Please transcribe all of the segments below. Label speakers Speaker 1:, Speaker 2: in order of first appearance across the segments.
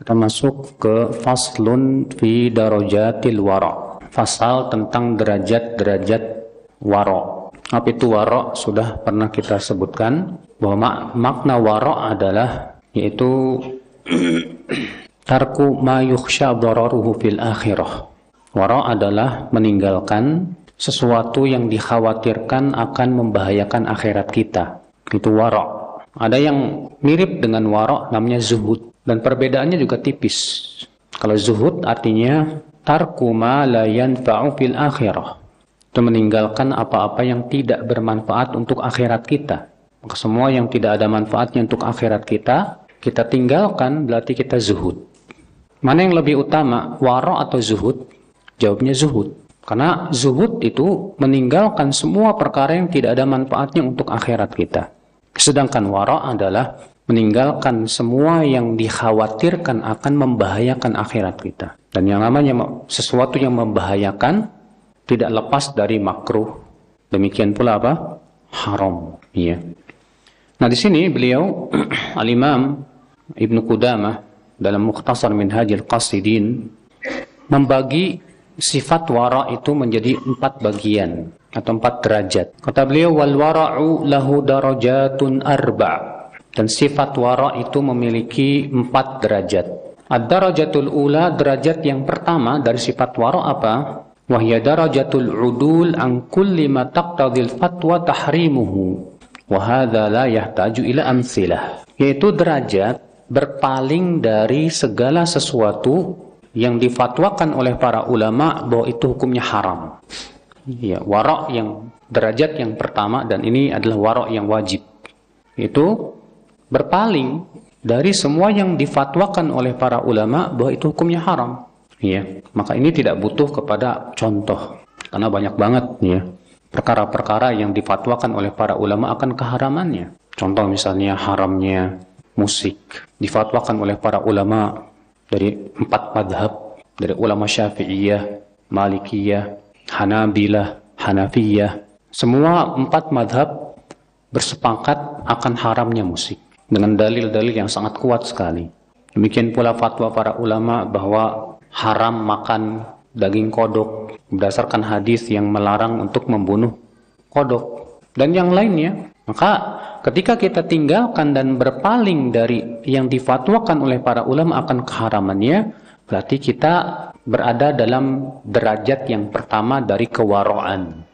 Speaker 1: Kita masuk ke faslun fi darajatil wara. Fasal tentang derajat-derajat wara. Apa itu wara? Sudah pernah kita sebutkan bahwa makna wara adalah yaitu tarku ma yukhsha dararuhu fil akhirah. Wara adalah meninggalkan sesuatu yang dikhawatirkan akan membahayakan akhirat kita. Itu wara. Ada yang mirip dengan wara namanya zuhud dan perbedaannya juga tipis. Kalau zuhud artinya tarku ma la yanfa'u fil akhirah. Itu meninggalkan apa-apa yang tidak bermanfaat untuk akhirat kita. Maka semua yang tidak ada manfaatnya untuk akhirat kita, kita tinggalkan berarti kita zuhud. Mana yang lebih utama, wara atau zuhud? Jawabnya zuhud. Karena zuhud itu meninggalkan semua perkara yang tidak ada manfaatnya untuk akhirat kita. Sedangkan wara adalah meninggalkan semua yang dikhawatirkan akan membahayakan akhirat kita. Dan yang namanya sesuatu yang membahayakan tidak lepas dari makruh. Demikian pula apa? Haram. Ya. Nah di sini beliau Al-Imam Ibnu Qudamah dalam Mukhtasar Minhajil Qasidin membagi sifat wara itu menjadi empat bagian atau empat derajat. Kata beliau wal wara'u lahu darajatun arba' dan sifat wara itu memiliki empat derajat. Ad-darajatul ula derajat yang pertama dari sifat wara apa? Wahya darajatul udul an kulli ma taqtadil fatwa tahrimuhu. Wa hadha la yahtaju ila amsilah. Yaitu derajat berpaling dari segala sesuatu yang difatwakan oleh para ulama bahwa itu hukumnya haram. Ya, warok yang derajat yang pertama dan ini adalah warok yang wajib. Itu berpaling dari semua yang difatwakan oleh para ulama bahwa itu hukumnya haram. Ya, maka ini tidak butuh kepada contoh karena banyak banget ya perkara-perkara yang difatwakan oleh para ulama akan keharamannya. Contoh misalnya haramnya musik difatwakan oleh para ulama dari empat madhab dari ulama syafi'iyah, malikiyah, hanabilah, hanafiyah. Semua empat madhab bersepakat akan haramnya musik dengan dalil-dalil yang sangat kuat sekali. Demikian pula fatwa para ulama bahwa haram makan daging kodok berdasarkan hadis yang melarang untuk membunuh kodok dan yang lainnya. Maka ketika kita tinggalkan dan berpaling dari yang difatwakan oleh para ulama akan keharamannya, berarti kita berada dalam derajat yang pertama dari kewaraan.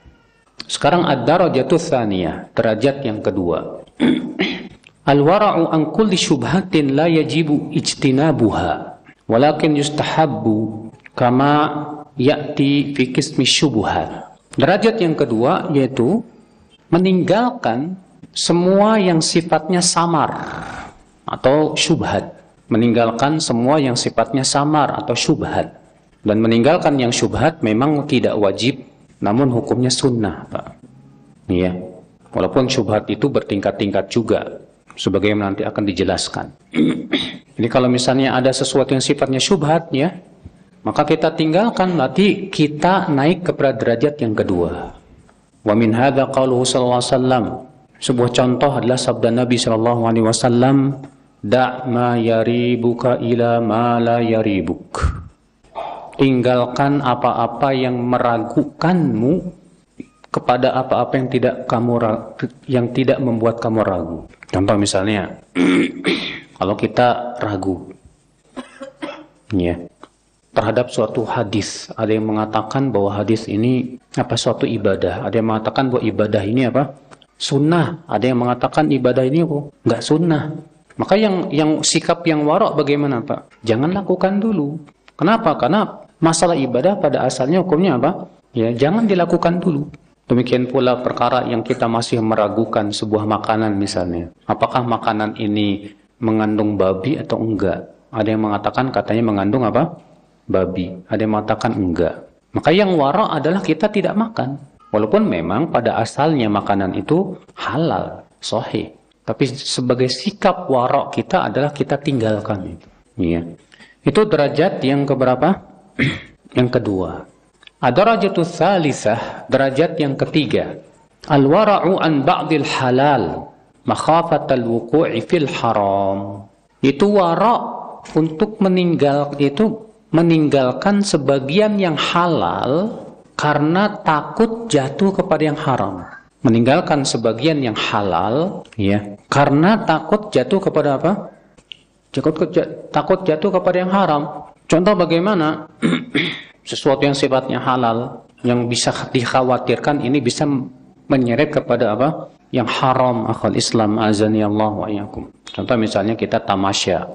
Speaker 1: Sekarang ad-darajatu tsaniyah, derajat yang kedua. Al-wara'u an kulli syubhatin la yajibu ijtinabuha, walakin yustahabbu kama ya'ti fi qismi syubhat. Derajat yang kedua yaitu meninggalkan semua yang sifatnya samar atau syubhat. Meninggalkan semua yang sifatnya samar atau syubhat. Dan meninggalkan yang syubhat memang tidak wajib, namun hukumnya sunnah, Pak. Iya. Walaupun syubhat itu bertingkat-tingkat juga, sebagaimana nanti akan dijelaskan. Jadi kalau misalnya ada sesuatu yang sifatnya syubhat, ya, maka kita tinggalkan, nanti kita naik kepada derajat yang kedua. Wa min hadza qauluhu sallallahu alaihi wasallam sebuah contoh adalah sabda Nabi Shallallahu Alaihi Wasallam, "Da' ma yaribuka ila ma la yaribuk." Tinggalkan apa-apa yang meragukanmu kepada apa-apa yang tidak kamu yang tidak membuat kamu ragu. Contoh misalnya, kalau kita ragu, ya, terhadap suatu hadis, ada yang mengatakan bahwa hadis ini apa suatu ibadah, ada yang mengatakan bahwa ibadah ini apa sunnah. Ada yang mengatakan ibadah ini oh, nggak sunnah. Maka yang yang sikap yang warok bagaimana Pak? Jangan lakukan dulu. Kenapa? Karena masalah ibadah pada asalnya hukumnya apa? Ya, jangan dilakukan dulu. Demikian pula perkara yang kita masih meragukan sebuah makanan misalnya. Apakah makanan ini mengandung babi atau enggak? Ada yang mengatakan katanya mengandung apa? Babi. Ada yang mengatakan enggak. Maka yang warok adalah kita tidak makan. Walaupun memang pada asalnya makanan itu halal, sahih. Tapi sebagai sikap warok kita adalah kita tinggalkan itu. Iya. Itu derajat yang keberapa? yang kedua. Ad-darajatu tsalisah, derajat yang ketiga. Al-wara'u an ba'dil halal makhafat al-wuqu'i fil haram. Itu warok untuk meninggal itu meninggalkan sebagian yang halal karena takut jatuh kepada yang haram. Meninggalkan sebagian yang halal ya karena takut jatuh kepada apa? Takut, takut jatuh kepada yang haram. Contoh bagaimana sesuatu yang sifatnya halal yang bisa dikhawatirkan ini bisa menyeret kepada apa? Yang haram akal Islam azani Allah wa yakum. Contoh misalnya kita tamasya,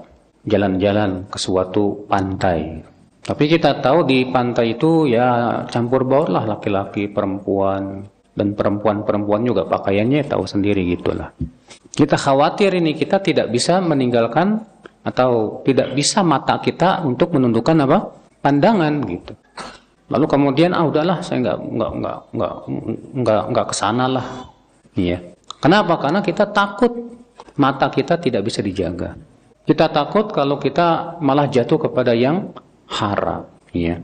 Speaker 1: jalan-jalan ke suatu pantai. Tapi kita tahu di pantai itu ya campur baur lah laki-laki, perempuan, dan perempuan-perempuan juga pakaiannya tahu sendiri gitulah. Kita khawatir ini kita tidak bisa meninggalkan atau tidak bisa mata kita untuk menundukkan apa? pandangan gitu. Lalu kemudian ah udahlah saya nggak nggak nggak nggak nggak nggak ke sana lah. Iya. Kenapa? Karena kita takut mata kita tidak bisa dijaga. Kita takut kalau kita malah jatuh kepada yang haram. Iya.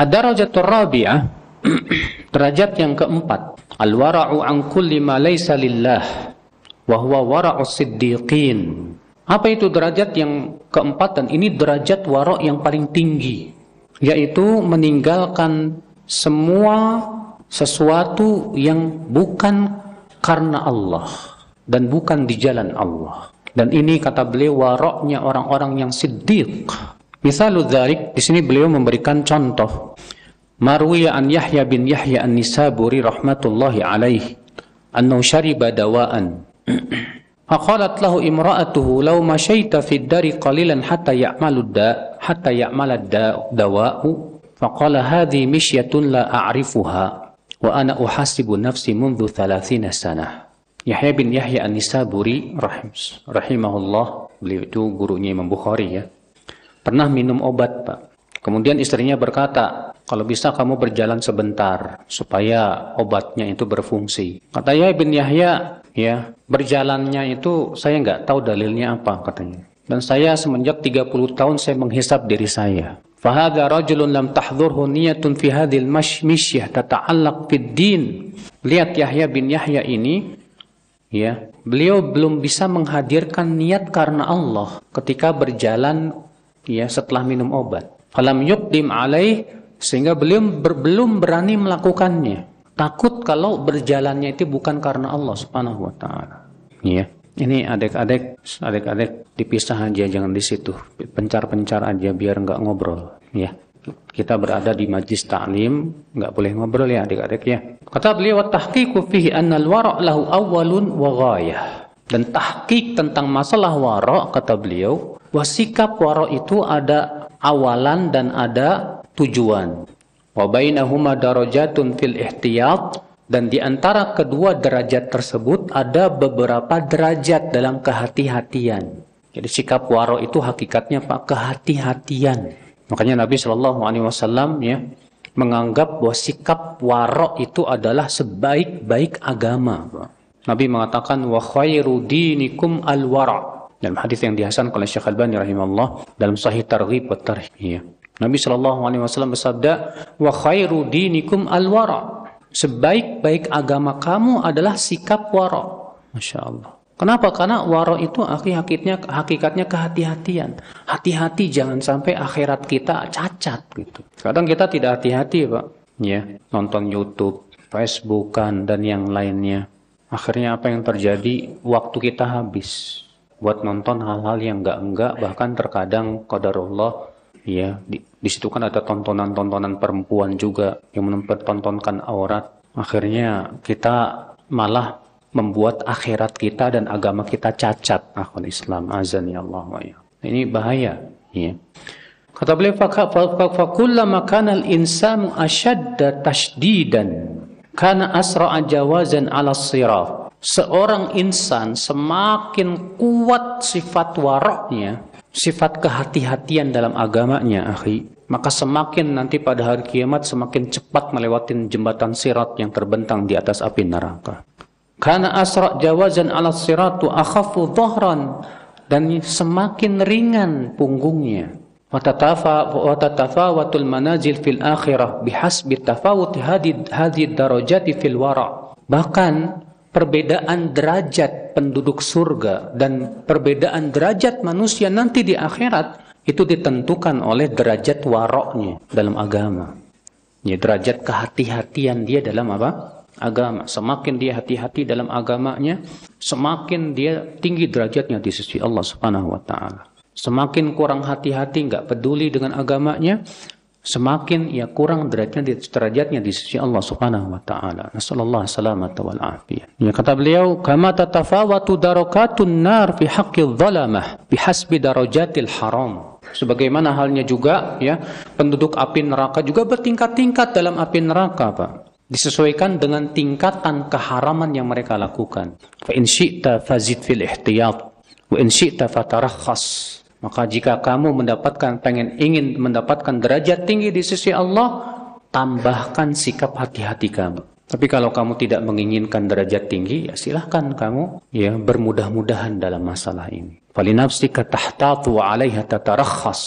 Speaker 1: Ad-darajatul rabi'ah derajat yang keempat al-wara'u an kulli ma laysa lillah wa wara'u siddiqin apa itu derajat yang keempat dan ini derajat warok yang paling tinggi yaitu meninggalkan semua sesuatu yang bukan karena Allah dan bukan di jalan Allah. Dan ini kata beliau waroknya orang-orang yang siddiq. Misalul dzalik di sini beliau memberikan contoh. Marwiya an Yahya bin Yahya an-Nisaburi rahmatullahi alaihi annahu syariba dawaan فقالت له امرأته لو مشيت في الدار قليلا حتى يعمل الداء حتى يعمل الدواء فقال هذه مشية لا أعرفها وأنا أحاسب نفسي منذ ثلاثين سنة Yahya bin Yahya An-Nisaburi rahimahullah beliau itu gurunya Imam Bukhari ya pernah minum obat Pak kemudian istrinya berkata kalau bisa kamu berjalan sebentar supaya obatnya itu berfungsi kata Yahya bin Yahya ya berjalannya itu saya nggak tahu dalilnya apa katanya. Dan saya semenjak 30 tahun saya menghisap diri saya. Fahadha rajulun lam tahdhurhu niyatun fi hadhil mashyah tata'allaq fid din. Lihat Yahya bin Yahya ini ya beliau belum bisa menghadirkan niat karena Allah ketika berjalan ya setelah minum obat. Falam yuqdim alaih sehingga beliau belum berani melakukannya Takut kalau berjalannya itu bukan karena Allah Subhanahu wa taala. Iya. Ini adik-adik, adik-adik dipisah aja jangan di situ. Pencar-pencar aja biar nggak ngobrol, ya. Kita berada di majlis ta'lim, nggak boleh ngobrol ya adik-adik ya. Kata beliau tahqiqu fihi anna al-wara' lahu awwalun wa ghayah. Dan tahqiq tentang masalah wara' kata beliau, wasikap wara' itu ada awalan dan ada tujuan. Wa bainahuma darajatun fil ihtiyat dan di antara kedua derajat tersebut ada beberapa derajat dalam kehati-hatian. Jadi sikap waro itu hakikatnya Pak kehati-hatian. Makanya Nabi Shallallahu Alaihi Wasallam ya menganggap bahwa sikap waro itu adalah sebaik-baik agama. Nabi mengatakan wa khairu dinikum al wara dalam hadis yang dihasan oleh Syekh Al-Albani rahimahullah dalam Sahih Targhib wa Tarhib. Ya. Nabi Shallallahu Alaihi Wasallam bersabda, wa khairu dinikum al wara. Sebaik-baik agama kamu adalah sikap wara. Masya Allah. Kenapa? Karena wara itu hakikatnya hakikatnya kehati-hatian. Hati-hati jangan sampai akhirat kita cacat gitu. Kadang kita tidak hati-hati, Pak. Ya, nonton YouTube, Facebookan dan yang lainnya. Akhirnya apa yang terjadi? Waktu kita habis buat nonton hal-hal yang enggak-enggak bahkan terkadang qadarullah ya di, di situ kan ada tontonan-tontonan perempuan juga yang mempertontonkan aurat. Akhirnya kita malah membuat akhirat kita dan agama kita cacat. Akun Islam azan ya Allah ya. ini bahaya ya kata beliau fakullama kana al-insanu ashadda tashdidan kana asra'a jawazan ala sirat seorang insan semakin kuat sifat waraknya sifat kehati-hatian dalam agamanya, akhi, maka semakin nanti pada hari kiamat semakin cepat melewati jembatan sirat yang terbentang di atas api neraka. Karena asra jawazan ala siratu akhafu dhahran dan semakin ringan punggungnya. Watatafawatul manazil fil akhirah bihasbi tafawut hadid hadid darajati fil wara. Bahkan perbedaan derajat penduduk surga dan perbedaan derajat manusia nanti di akhirat itu ditentukan oleh derajat waroknya dalam agama. Ya, derajat kehati-hatian dia dalam apa? Agama. Semakin dia hati-hati dalam agamanya, semakin dia tinggi derajatnya di sisi Allah Subhanahu wa taala. Semakin kurang hati-hati, nggak peduli dengan agamanya, semakin ia kurang derajatnya di derajatnya di sisi Allah Subhanahu wa taala. Nasallallahu salamat wal afiyah. Ya kata beliau, "Kama tatafawatu darakatun nar fi haqqi dhalamah bihasbi darajatil haram." Sebagaimana halnya juga ya, penduduk api neraka juga bertingkat-tingkat dalam api neraka, Pak. Disesuaikan dengan tingkatan keharaman yang mereka lakukan. Fa in syi'ta fazid fil ihtiyat wa in syi'ta fatarakhas. Maka jika kamu mendapatkan pengen ingin mendapatkan derajat tinggi di sisi Allah, tambahkan sikap hati-hati kamu. Tapi kalau kamu tidak menginginkan derajat tinggi, ya silahkan kamu ya bermudah-mudahan dalam masalah ini. Falinafsika tahtatu wa 'alaiha tatarakhas.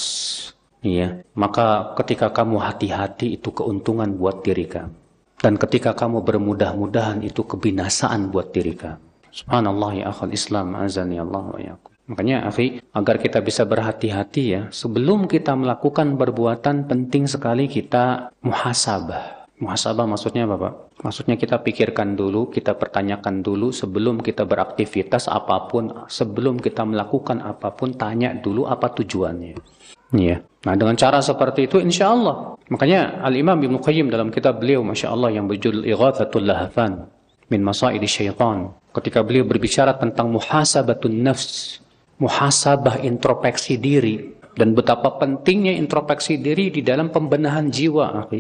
Speaker 1: Ya, maka ketika kamu hati-hati itu keuntungan buat diri kamu. Dan ketika kamu bermudah-mudahan itu kebinasaan buat diri kamu. Subhanallah ya akhal Islam azani Allah wa yakum. Makanya, akhi, agar kita bisa berhati-hati ya, sebelum kita melakukan perbuatan penting sekali kita muhasabah. Muhasabah maksudnya apa, Pak? Maksudnya kita pikirkan dulu, kita pertanyakan dulu sebelum kita beraktivitas apa pun, sebelum kita melakukan apa pun, tanya dulu apa tujuannya. Ya. Nah, dengan cara seperti itu insya Allah. Makanya Al-Imam Ibn Qayyim dalam kitab beliau, Masya Allah, yang berjudul Ighathatul Lahafan min Masaidi Syaitan. Ketika beliau berbicara tentang muhasabatun nafs, muhasabah introspeksi diri dan betapa pentingnya introspeksi diri di dalam pembenahan jiwa.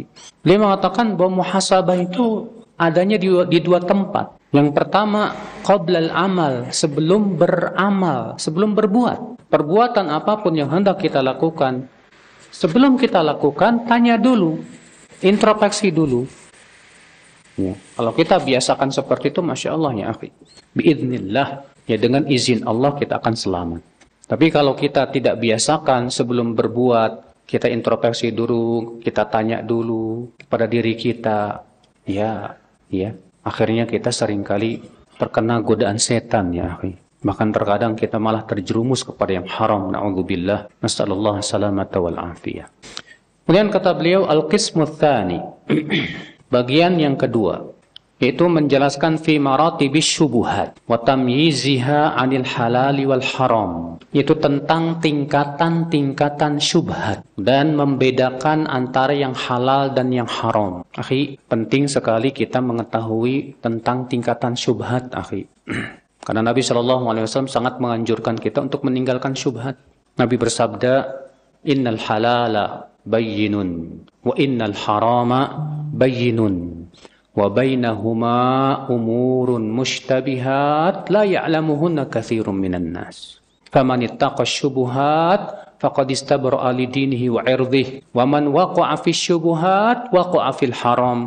Speaker 1: Beliau mengatakan bahwa muhasabah itu adanya di, di dua tempat. Yang pertama, qoblal amal, sebelum beramal, sebelum berbuat. Perbuatan apa pun yang hendak kita lakukan, sebelum kita lakukan, tanya dulu, introspeksi dulu. Ya. Kalau kita biasakan seperti itu, Masya Allah ya akhi. Biiznillah, ya dengan izin Allah kita akan selamat. Tapi kalau kita tidak biasakan sebelum berbuat, kita introspeksi dulu, kita tanya dulu pada diri kita, ya, ya, akhirnya kita sering kali terkena godaan setan ya, Bahkan terkadang kita malah terjerumus kepada yang haram. Na'udzubillah. Nasallallahu salamata wal afiyah. Kemudian kata beliau, Al-Qismu Bagian yang kedua yaitu menjelaskan fi maratibis syubuhat wa tamyiziha 'anil halali wal haram yaitu tentang tingkatan-tingkatan syubhat dan membedakan antara yang halal dan yang haram. Akhi, penting sekali kita mengetahui tentang tingkatan syubhat, akhi. Karena Nabi Shallallahu alaihi wasallam sangat menganjurkan kita untuk meninggalkan syubhat. Nabi bersabda, "Innal halala bayyinun wa innal harama bayyinun." وبينهما أمور مشتبهات لا يعلمهن كثير من الناس فمن اتقى الشبهات فقد استبرأ لدينه وعرضه ومن وقع في الشبهات وقع في الحرام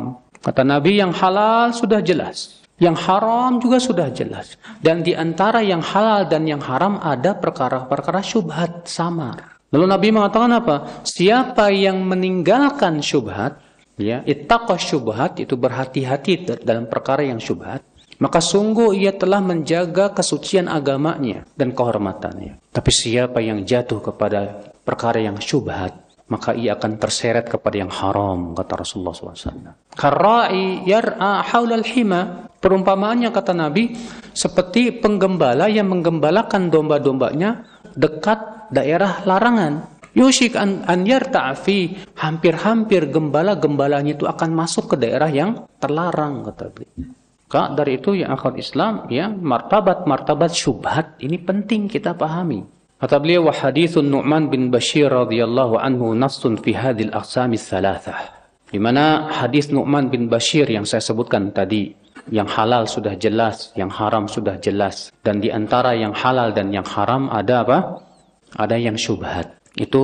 Speaker 1: kata Nabi yang halal sudah jelas yang haram juga sudah jelas dan di antara yang halal dan yang haram ada perkara-perkara syubhat samar lalu Nabi mengatakan apa siapa yang meninggalkan syubhat ya ittaqa syubhat itu berhati-hati dalam perkara yang syubhat. Maka sungguh ia telah menjaga kesucian agamanya dan kehormatannya. Tapi siapa yang jatuh kepada perkara yang syubhat maka ia akan terseret kepada yang haram kata Rasulullah SAW. Karai yar'a haulal hima. Perumpamaannya kata Nabi seperti penggembala yang menggembalakan domba-dombanya dekat daerah larangan Yushik an, an yarta'fi hampir-hampir gembala-gembalanya itu akan masuk ke daerah yang terlarang kata beliau. Kak dari itu yang akal Islam ya martabat-martabat syubhat ini penting kita pahami. Kata beliau wa hadithun Nu'man bin Bashir radhiyallahu anhu nassun fi hadhil aqsam thalathah. Di mana hadis Nu'man bin Bashir yang saya sebutkan tadi yang halal sudah jelas, yang haram sudah jelas dan di antara yang halal dan yang haram ada apa? Ada yang syubhat itu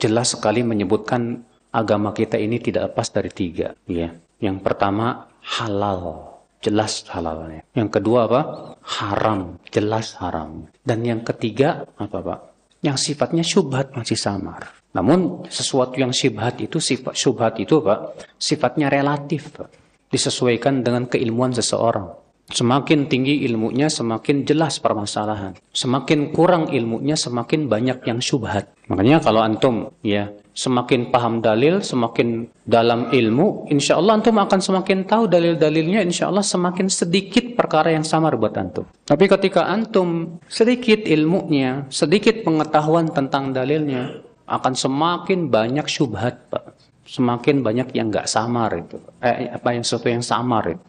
Speaker 1: jelas sekali menyebutkan agama kita ini tidak lepas dari tiga. Ya. Yang pertama halal, jelas halalnya. Yang kedua apa? Haram, jelas haram. Dan yang ketiga apa pak? Yang sifatnya syubhat masih samar. Namun sesuatu yang syubhat itu sifat syubhat itu pak sifatnya relatif pak. Disesuaikan dengan keilmuan seseorang. Semakin tinggi ilmunya, semakin jelas permasalahan. Semakin kurang ilmunya, semakin banyak yang syubhat. Makanya kalau antum ya semakin paham dalil, semakin dalam ilmu, insya Allah antum akan semakin tahu dalil-dalilnya, insya Allah semakin sedikit perkara yang samar buat antum. Tapi ketika antum sedikit ilmunya, sedikit pengetahuan tentang dalilnya, akan semakin banyak syubhat, Pak semakin banyak yang nggak samar itu. Eh, apa yang sesuatu yang samar itu.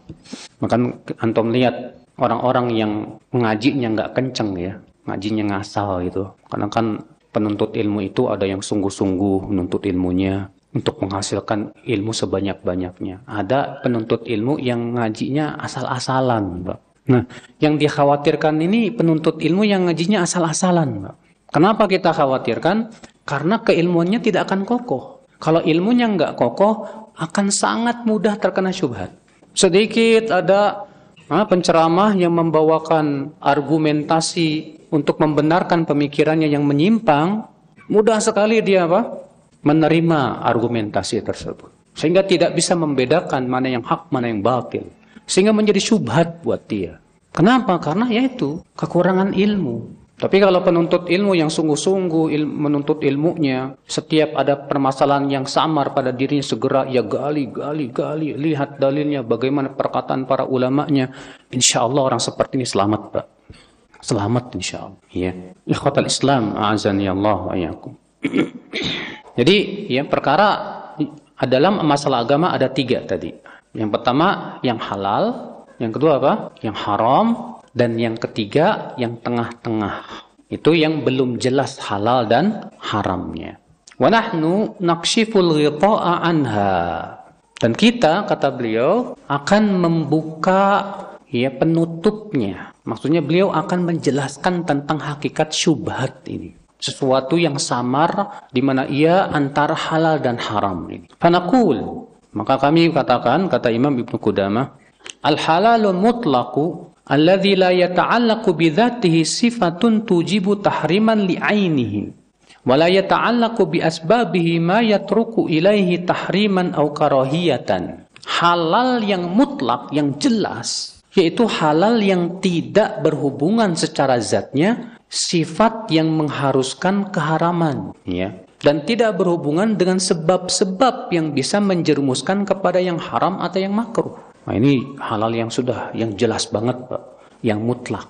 Speaker 1: Maka antum lihat orang-orang yang mengajinya nggak kenceng ya ngajinya ngasal gitu. Karena kan penuntut ilmu itu ada yang sungguh-sungguh menuntut ilmunya untuk menghasilkan ilmu sebanyak-banyaknya. Ada penuntut ilmu yang ngajinya asal-asalan Mbak. nah yang dikhawatirkan ini penuntut ilmu yang ngajinya asal-asalan Mbak. kenapa kita khawatirkan? Karena keilmuannya tidak akan kokoh kalau ilmunya nggak kokoh, akan sangat mudah terkena syubhat. Sedikit ada ah, penceramah yang membawakan argumentasi untuk membenarkan pemikirannya yang menyimpang, mudah sekali dia apa? menerima argumentasi tersebut. Sehingga tidak bisa membedakan mana yang hak, mana yang batil. Sehingga menjadi syubhat buat dia. Kenapa? Karena yaitu kekurangan ilmu. Tapi kalau penuntut ilmu yang sungguh-sungguh il, menuntut ilmunya, setiap ada permasalahan yang samar pada dirinya segera ia gali, gali, gali, lihat dalilnya, bagaimana perkataan para ulamanya. Insya Allah orang seperti ini selamat, Pak. Selamat insya Allah. Ya. Ikhwatal Islam, azani Allah wa Jadi, ya perkara dalam masalah agama ada tiga tadi. Yang pertama yang halal, yang kedua apa? Yang haram, dan yang ketiga, yang tengah-tengah. Itu yang belum jelas halal dan haramnya. Wa nahnu ghita'a anha. Dan kita, kata beliau, akan membuka ya penutupnya. Maksudnya beliau akan menjelaskan tentang hakikat syubhat ini. Sesuatu yang samar di mana ia antara halal dan haram ini. Fanaqul, maka kami katakan kata Imam Ibnu Qudamah, al halalu mutlaqu alladhi la yata'allaqu bidzatihi sifatun tujibu tahriman li'ainihi wa la yata'allaqu bi asbabihi ma yatruku ilaihi tahriman aw karahiyatan. Halal yang mutlak yang jelas yaitu halal yang tidak berhubungan secara zatnya sifat yang mengharuskan keharaman ya. Dan tidak berhubungan dengan sebab-sebab yang bisa menjerumuskan kepada yang haram atau yang makruh Nah, ini halal yang sudah, yang jelas banget, Pak. Yang mutlak.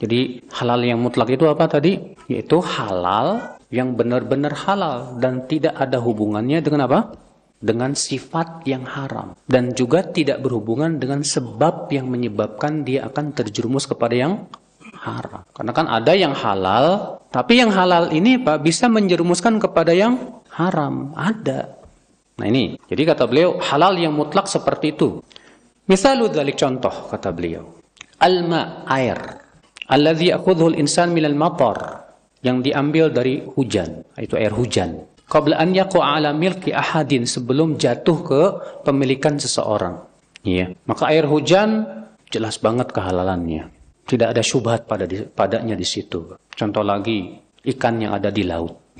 Speaker 1: Jadi halal yang mutlak itu apa tadi? Yaitu halal yang benar-benar halal dan tidak ada hubungannya dengan apa? Dengan sifat yang haram dan juga tidak berhubungan dengan sebab yang menyebabkan dia akan terjerumus kepada yang haram. Karena kan ada yang halal, tapi yang halal ini Pak bisa menjerumuskan kepada yang haram. Ada. Nah ini, jadi kata beliau halal yang mutlak seperti itu. Misalu dzalik contoh kata beliau. Alma air. Alladhi ya'khudhu al-insan min al-matar yang diambil dari hujan, itu air hujan. Qabla an yaqa ala milki ahadin sebelum jatuh ke pemilikan seseorang. Iya. Maka air hujan jelas banget kehalalannya. Tidak ada syubhat pada di, padanya di situ. Contoh lagi, ikan yang ada di laut.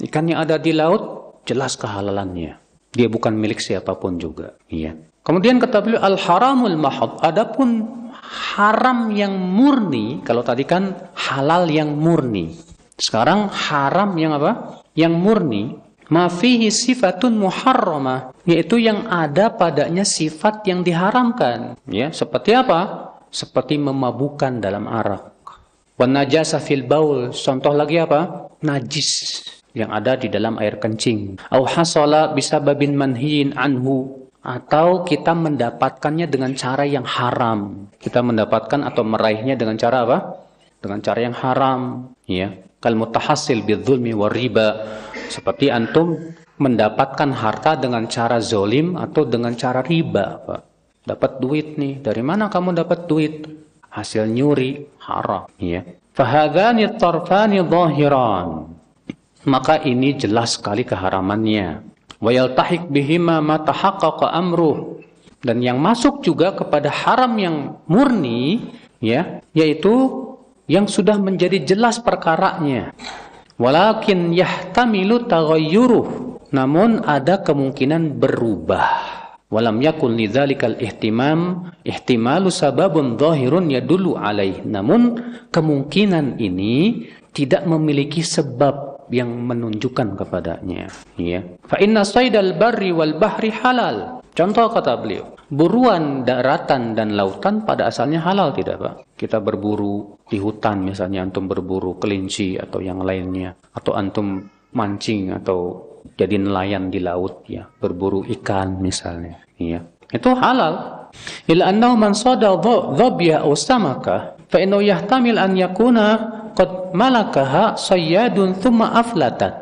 Speaker 1: Ikan yang ada di laut jelas kehalalannya. Dia bukan milik siapa pun juga. Iya. Kemudian kata beliau al-haramul mahad. Adapun haram yang murni, kalau tadi kan halal yang murni. Sekarang haram yang apa? Yang murni, mafihi sifatun muharramah, yaitu yang ada padanya sifat yang diharamkan. Ya, seperti apa? Seperti memabukan dalam arak. Wan najasa fil baul. Contoh lagi apa? Najis yang ada di dalam air kencing. Au hasala bisababin manhiin anhu atau kita mendapatkannya dengan cara yang haram. Kita mendapatkan atau meraihnya dengan cara apa? Dengan cara yang haram, ya. Kal mutahassil bidzulmi riba. Seperti antum mendapatkan harta dengan cara zolim atau dengan cara riba, Pak. Dapat duit nih. Dari mana kamu dapat duit? Hasil nyuri, haram, ya. Fahadhani tarfani zahiran. Maka ini jelas sekali keharamannya wa yaltahiq bihima ma tahaqqaqa amruh. Dan yang masuk juga kepada haram yang murni ya yaitu yang sudah menjadi jelas perkaranya. Walakin yahtamilu taghayyuruh. Namun ada kemungkinan berubah. Walam yakun lidzalikal ihtimam ihtimalu sababun dhahirun yadullu alaih. Namun kemungkinan ini tidak memiliki sebab yang menunjukkan kepadanya ya. Fa inna saydal barri wal bahri halal. Contoh kata beliau buruan daratan dan lautan pada asalnya halal tidak Pak? Kita berburu di hutan misalnya antum berburu kelinci atau yang lainnya atau antum mancing atau jadi nelayan di laut ya berburu ikan misalnya ya. Itu halal. Ila annahu man sada dhabya aw samaka fa innahu yahtamil an yakuna qad malakaha sayyadun thumma aflatat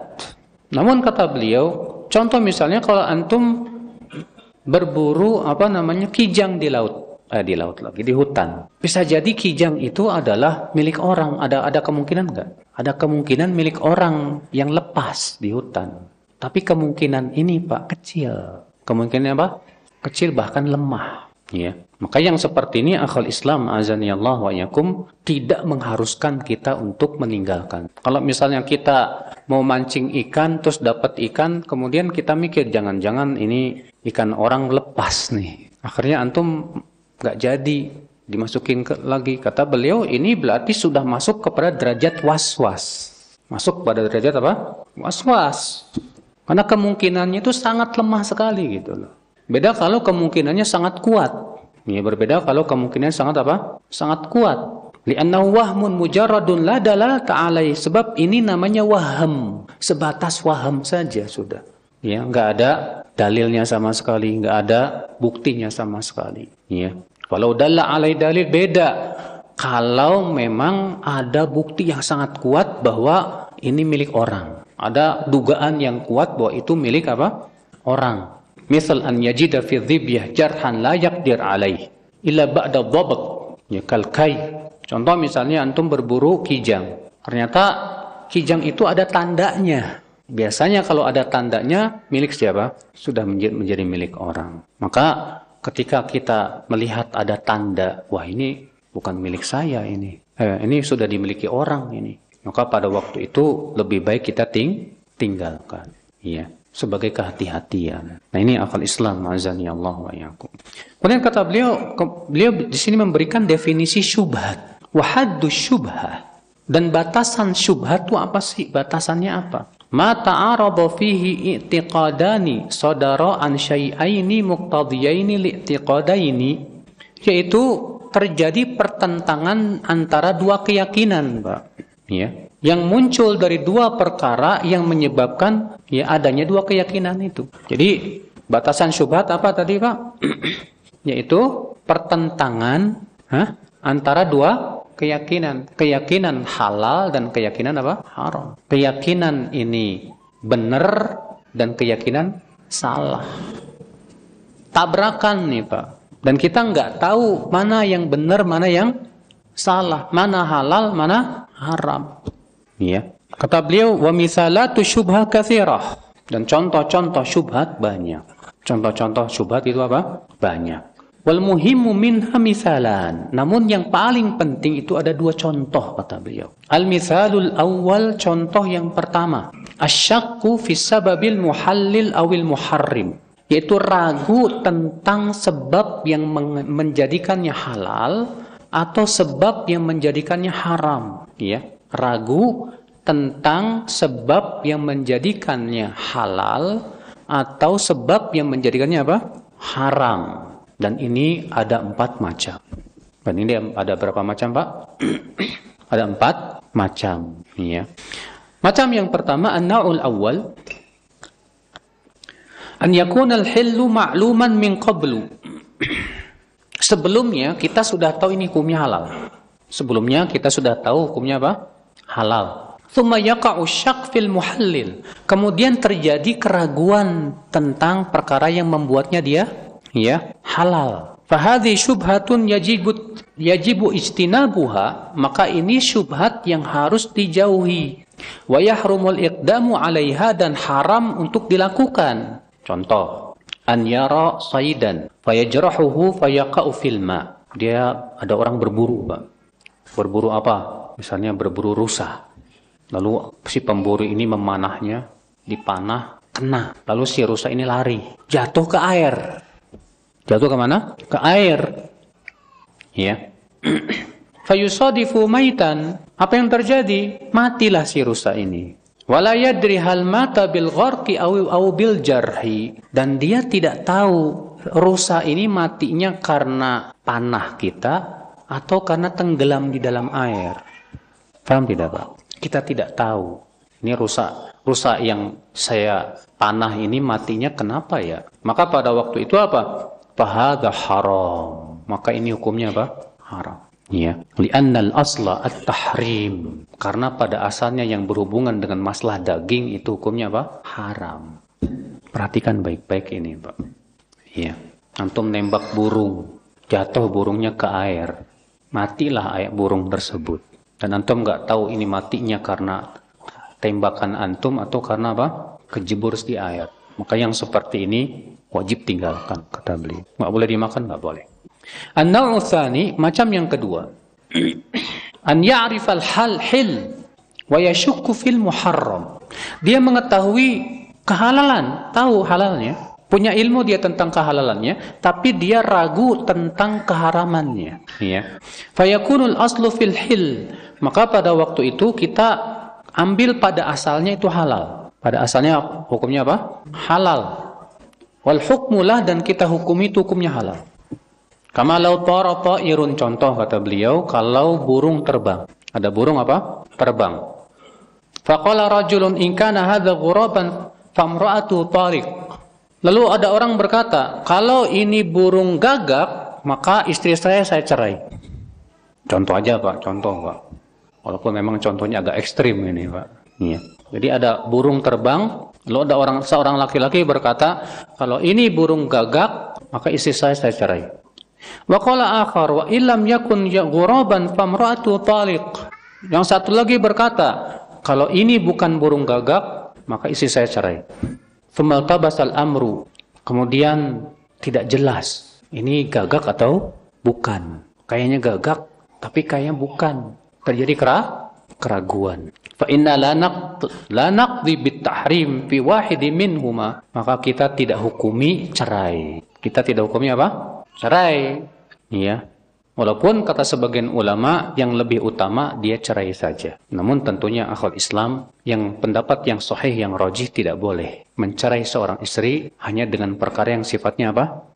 Speaker 1: namun kata beliau contoh misalnya kalau antum berburu apa namanya kijang di laut eh, di laut lagi di hutan bisa jadi kijang itu adalah milik orang ada ada kemungkinan enggak ada kemungkinan milik orang yang lepas di hutan tapi kemungkinan ini Pak kecil. Kemungkinan apa? Kecil bahkan lemah. Ya. Maka yang seperti ini akal Islam azani Allah wa yakum tidak mengharuskan kita untuk meninggalkan. Kalau misalnya kita mau mancing ikan terus dapat ikan, kemudian kita mikir jangan-jangan ini ikan orang lepas nih. Akhirnya antum nggak jadi dimasukin ke, lagi. Kata beliau ini berarti sudah masuk kepada derajat was-was. Masuk pada derajat apa? Was-was. Karena kemungkinannya itu sangat lemah sekali gitu loh. Beda kalau kemungkinannya sangat kuat. Ini berbeda kalau kemungkinannya sangat apa? Sangat kuat. Li'annahu wahmun mujarradun la dalalata alai. Sebab ini namanya waham. Sebatas waham saja sudah. Ya, nggak ada dalilnya sama sekali, nggak ada buktinya sama sekali. Ya. Kalau dalla alai dalil beda. Kalau memang ada bukti yang sangat kuat bahwa ini milik orang. Ada dugaan yang kuat bahwa itu milik apa? Orang. Misal an yajida fi dhibyah jarhan la yaqdir alaih illa ba'da dhabat. Ya kalkai. Contoh misalnya antum berburu kijang. Ternyata kijang itu ada tandanya. Biasanya kalau ada tandanya milik siapa? Sudah menjadi, milik orang. Maka ketika kita melihat ada tanda, wah ini bukan milik saya ini. Eh, ini sudah dimiliki orang ini maka pada waktu itu lebih baik kita ting tinggalkan ya sebagai kehati-hatian. Nah ini akal Islam azani Allah wa yakum. Kemudian kata beliau beliau di sini memberikan definisi syubhat. Wahaddu syubhah. Dan batasan syubhat itu apa sih? Batasannya apa? Ma ta'arada fihi i'tiqadani sadara an syai'aini muqtadiyaini li'tiqadaini yaitu terjadi pertentangan antara dua keyakinan, Pak ya yang muncul dari dua perkara yang menyebabkan ya adanya dua keyakinan itu. Jadi batasan syubhat apa tadi Pak? Yaitu pertentangan huh, antara dua keyakinan, keyakinan halal dan keyakinan apa? haram. Keyakinan ini benar dan keyakinan salah. Tabrakan nih Pak. Dan kita nggak tahu mana yang benar, mana yang salah, mana halal, mana haram. Ya. Kata beliau, wa misalatu kathirah. Dan contoh-contoh syubhat banyak. Contoh-contoh syubhat itu apa? Banyak. Wal muhimmu minha misalan. Namun yang paling penting itu ada dua contoh kata beliau. Al misalul awal contoh yang pertama. Asyakku fi sababil muhallil awil muharrim. Yaitu ragu tentang sebab yang menjadikannya halal atau sebab yang menjadikannya haram, ya. Ragu tentang sebab yang menjadikannya halal atau sebab yang menjadikannya apa? haram. Dan ini ada empat macam. Dan ini ada berapa macam, Pak? ada empat macam, ya. Macam yang pertama an-naul awal an yakuna al-hillu ma'luman min qablu Sebelumnya kita sudah tahu ini hukumnya halal. Sebelumnya kita sudah tahu hukumnya apa? Halal. Fil muhallil. Kemudian terjadi keraguan tentang perkara yang membuatnya dia ya halal. Fahadhi syubhatun yajibu yajibu ijtinabuha, maka ini syubhat yang harus dijauhi. Wa yahrumul iqdamu 'alaiha dan haram untuk dilakukan. Contoh, an yara saidan fayajrahuhu fayaqa'u fil ma. Dia ada orang berburu, Pak. Berburu apa? Misalnya berburu rusa. Lalu si pemburu ini memanahnya, dipanah, kena. Lalu si rusa ini lari, jatuh ke air. Jatuh ke mana? Ke air. Ya. Fayusadifu maitan. Apa yang terjadi? Matilah si rusa ini. Wala yadri hal mata bil gharqi aw bil jarhi dan dia tidak tahu rusa ini matinya karena panah kita atau karena tenggelam di dalam air. Paham tidak, Pak? Kita tidak tahu. Ini rusa rusa yang saya panah ini matinya kenapa ya? Maka pada waktu itu apa? Fahadha haram. Maka ini hukumnya apa? Haram. Ya, li'annal asla at-tahrim. Karena pada asalnya yang berhubungan dengan masalah daging itu hukumnya apa? Haram. Perhatikan baik-baik ini, Pak. Ya. Antum nembak burung, jatuh burungnya ke air. Matilah ayat burung tersebut. Dan antum nggak tahu ini matinya karena tembakan antum atau karena apa? Kejebur di air. Maka yang seperti ini wajib tinggalkan kata beliau. Nggak boleh dimakan, nggak boleh. An-naw'u macam yang kedua. An ya'rifal hal hil wa yashukku fil muharram. Dia mengetahui kehalalan, tahu halalnya, punya ilmu dia tentang kehalalannya, tapi dia ragu tentang keharamannya, ya. Fayakunul aslu fil hil. Maka pada waktu itu kita ambil pada asalnya itu halal. Pada asalnya hukumnya apa? Halal. Wal hukmulah dan kita hukumi itu hukumnya halal. Kama lau irun contoh kata beliau kalau burung terbang. Ada burung apa? Terbang. Faqala rajulun in kana hadza ghuraban famra'atu tariq. Lalu ada orang berkata, kalau ini burung gagak, maka istri saya saya cerai. Contoh aja Pak, contoh Pak. Walaupun memang contohnya agak ekstrim ini Pak. Iya. Jadi ada burung terbang, lalu ada orang seorang laki-laki berkata, kalau ini burung gagak, maka istri saya saya cerai. Wa qala akhar wa illam yakun ya ghuraban famra'atu taliq. Yang satu lagi berkata, kalau ini bukan burung gagak, maka istri saya cerai. Thumal tabasal amru. Kemudian tidak jelas, ini gagak atau bukan. Kayaknya gagak, tapi kayaknya bukan. Terjadi kera keraguan. Fa inna la naqd la naqdi bit tahrim fi wahidi minhuma. Maka kita tidak hukumi cerai. Kita tidak hukumi apa? cerai. Ya. Walaupun kata sebagian ulama yang lebih utama dia cerai saja. Namun tentunya akhwat Islam yang pendapat yang sahih yang rojih tidak boleh mencerai seorang istri hanya dengan perkara yang sifatnya apa?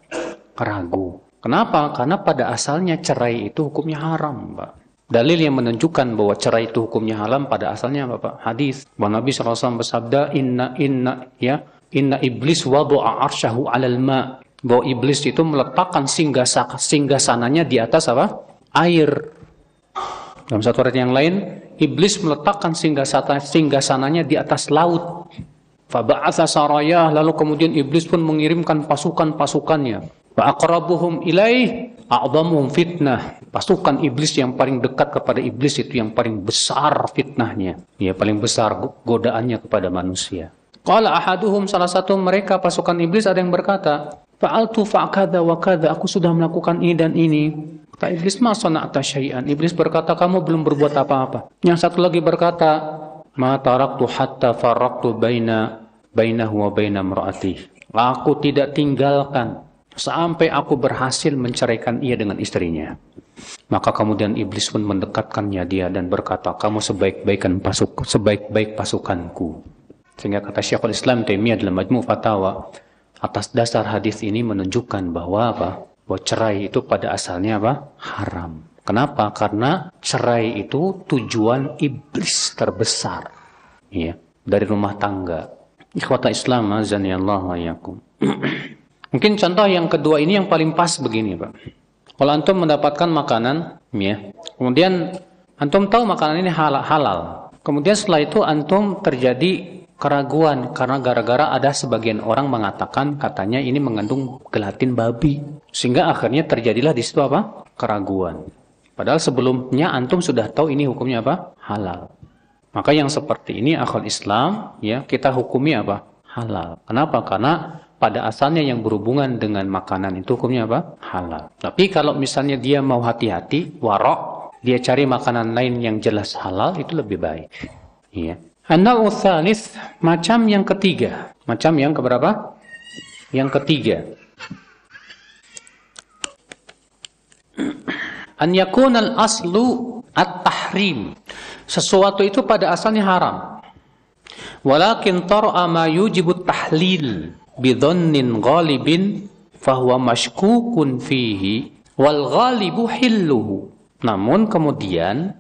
Speaker 1: Keragu. Kenapa? Karena pada asalnya cerai itu hukumnya haram, Pak. Dalil yang menunjukkan bahwa cerai itu hukumnya haram pada asalnya apa, Pak? Hadis. Bahwa Nabi SAW bersabda, "Inna inna ya, inna iblis wadu'a arsyahu 'alal ma." Bahwa iblis itu meletakkan singgah singgah sananya di atas apa? air. Dalam satu ayat yang lain, iblis meletakkan singgah singgah sananya di atas laut. Faba'atha sarayah, lalu kemudian iblis pun mengirimkan pasukan-pasukannya. Fa'aqrabuhum ilaih a'zamuhum fitnah. Pasukan iblis yang paling dekat kepada iblis itu yang paling besar fitnahnya. Ya, paling besar godaannya kepada manusia. Qala ahaduhum salah satu mereka pasukan iblis ada yang berkata, Fa'altu fa'kada wa kada. Aku sudah melakukan ini dan ini. Kata iblis, ma sona'ta syai'an. Iblis berkata, kamu belum berbuat apa-apa. Yang satu lagi berkata, ma taraktu hatta faraktu baina bainahu wa baina mra'ati. Aku tidak tinggalkan sampai aku berhasil menceraikan ia dengan istrinya. Maka kemudian iblis pun mendekatkannya dia dan berkata, kamu sebaik-baikan pasuk, sebaik-baik pasukanku. Sehingga kata Syekhul Islam Taimiyah dalam Majmu' Fatawa, Atas dasar hadis ini menunjukkan bahwa apa? Bahwa cerai itu pada asalnya apa? Haram. Kenapa? Karena cerai itu tujuan iblis terbesar. Ya, dari rumah tangga. Ikhwata Islam azan ya Allah yakum. Mungkin contoh yang kedua ini yang paling pas begini, Pak. Kalau antum mendapatkan makanan, ya, kemudian antum tahu makanan ini halal, halal. Kemudian setelah itu antum terjadi keraguan karena gara-gara ada sebagian orang mengatakan katanya ini mengandung gelatin babi. Sehingga akhirnya terjadilah di situ apa? Keraguan. Padahal sebelumnya antum sudah tahu ini hukumnya apa? Halal. Maka yang seperti ini akal Islam ya kita hukumi apa? Halal. Kenapa? Karena pada asalnya yang berhubungan dengan makanan itu hukumnya apa? Halal. Tapi kalau misalnya dia mau hati-hati warok dia cari makanan lain yang jelas halal itu lebih baik. Iya An-naw'u macam yang ketiga. Macam yang keberapa? Yang ketiga. An yakunal aslu at-tahrim. Sesuatu itu pada asalnya haram. Walakin tar'a ma yujibu tahlil bidhannin ghalibin fahuwa mashkukun fihi wal ghalibu hilluhu. Namun kemudian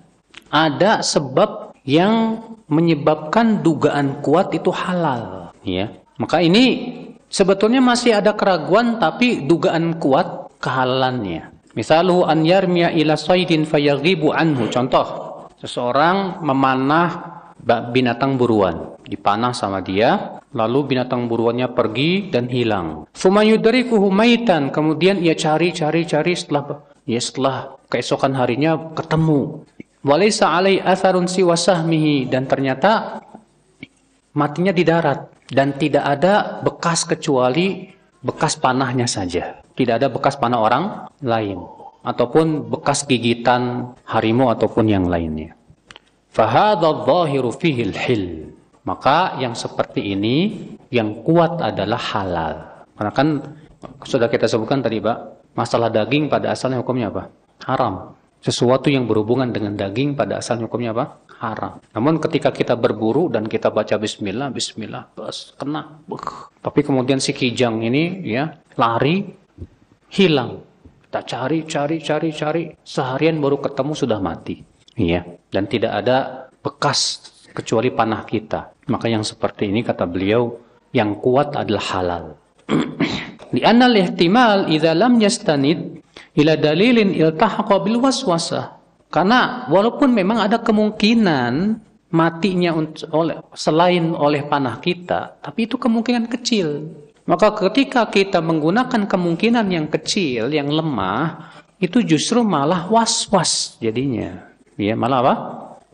Speaker 1: ada sebab yang menyebabkan dugaan kuat itu halal, ya. Maka ini sebetulnya masih ada keraguan tapi dugaan kuat kehalalannya. Misalu an yarmiya ila saydin fayaghibu anhu. Contoh, seseorang memanah binatang buruan, dipanah sama dia, lalu binatang buruannya pergi dan hilang. Fumayudrikuhu maitan, kemudian ia cari-cari cari setelah ya setelah keesokan harinya ketemu. Walaysa alai atharun siwa sahmihi dan ternyata matinya di darat dan tidak ada bekas kecuali bekas panahnya saja. Tidak ada bekas panah orang lain ataupun bekas gigitan harimau ataupun yang lainnya. Maka yang seperti ini yang kuat adalah halal. Karena kan sudah kita sebutkan tadi Pak, masalah daging pada asalnya hukumnya apa? Haram. Sesuatu yang berhubungan dengan daging pada asalnya hukumnya apa? Haram. Namun ketika kita berburu dan kita baca bismillah, bismillah, bos, kena. Tapi kemudian si kijang ini ya lari hilang. Kita cari, cari, cari, cari. Seharian baru ketemu sudah mati. Iya. Dan tidak ada bekas kecuali panah kita. Maka yang seperti ini kata beliau yang kuat adalah halal. Lianna al-ihtimal idza lam yastanid ila dalilin iltahaqa bil waswasah. Karena walaupun memang ada kemungkinan matinya oleh selain oleh panah kita, tapi itu kemungkinan kecil. Maka ketika kita menggunakan kemungkinan yang kecil, yang lemah, itu justru malah was-was jadinya. Ya, malah apa?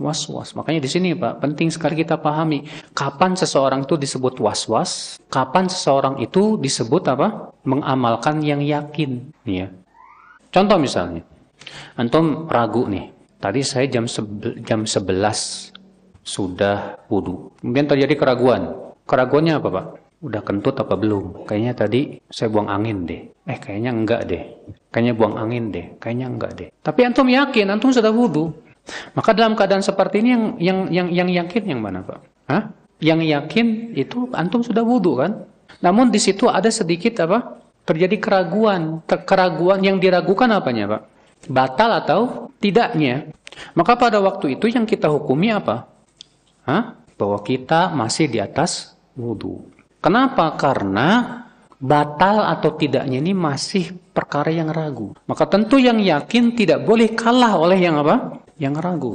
Speaker 1: Was-was. Makanya di sini Pak, penting sekali kita pahami kapan seseorang itu disebut was-was, kapan seseorang itu disebut apa? mengamalkan yang yakin, ya. Contoh misalnya, antum ragu nih. Tadi saya jam jam 11 sudah wudhu. Kemudian terjadi keraguan. Keraguannya apa, Pak? Udah kentut apa belum? Kayaknya tadi saya buang angin deh. Eh, kayaknya enggak deh. Kayaknya buang angin deh. Kayaknya enggak deh. Tapi antum yakin, antum sudah wudhu. Maka dalam keadaan seperti ini yang yang yang yang yakin yang mana, Pak? Hah? Yang yakin itu antum sudah wudhu kan? Namun di situ ada sedikit apa? Terjadi keraguan. Keraguan yang diragukan apanya, Pak? Batal atau tidaknya. Maka pada waktu itu yang kita hukumi apa? Hah? Bahwa kita masih di atas wudhu. Kenapa? Karena batal atau tidaknya ini masih perkara yang ragu. Maka tentu yang yakin tidak boleh kalah oleh yang apa? Yang ragu.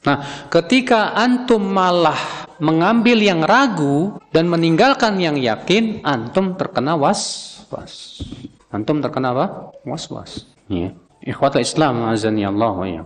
Speaker 1: Nah, ketika antum malah mengambil yang ragu dan meninggalkan yang yakin, antum terkena was was-was. Antum terkena apa? Was-was. Ya. Ikhwata Islam azani Allah wa ya.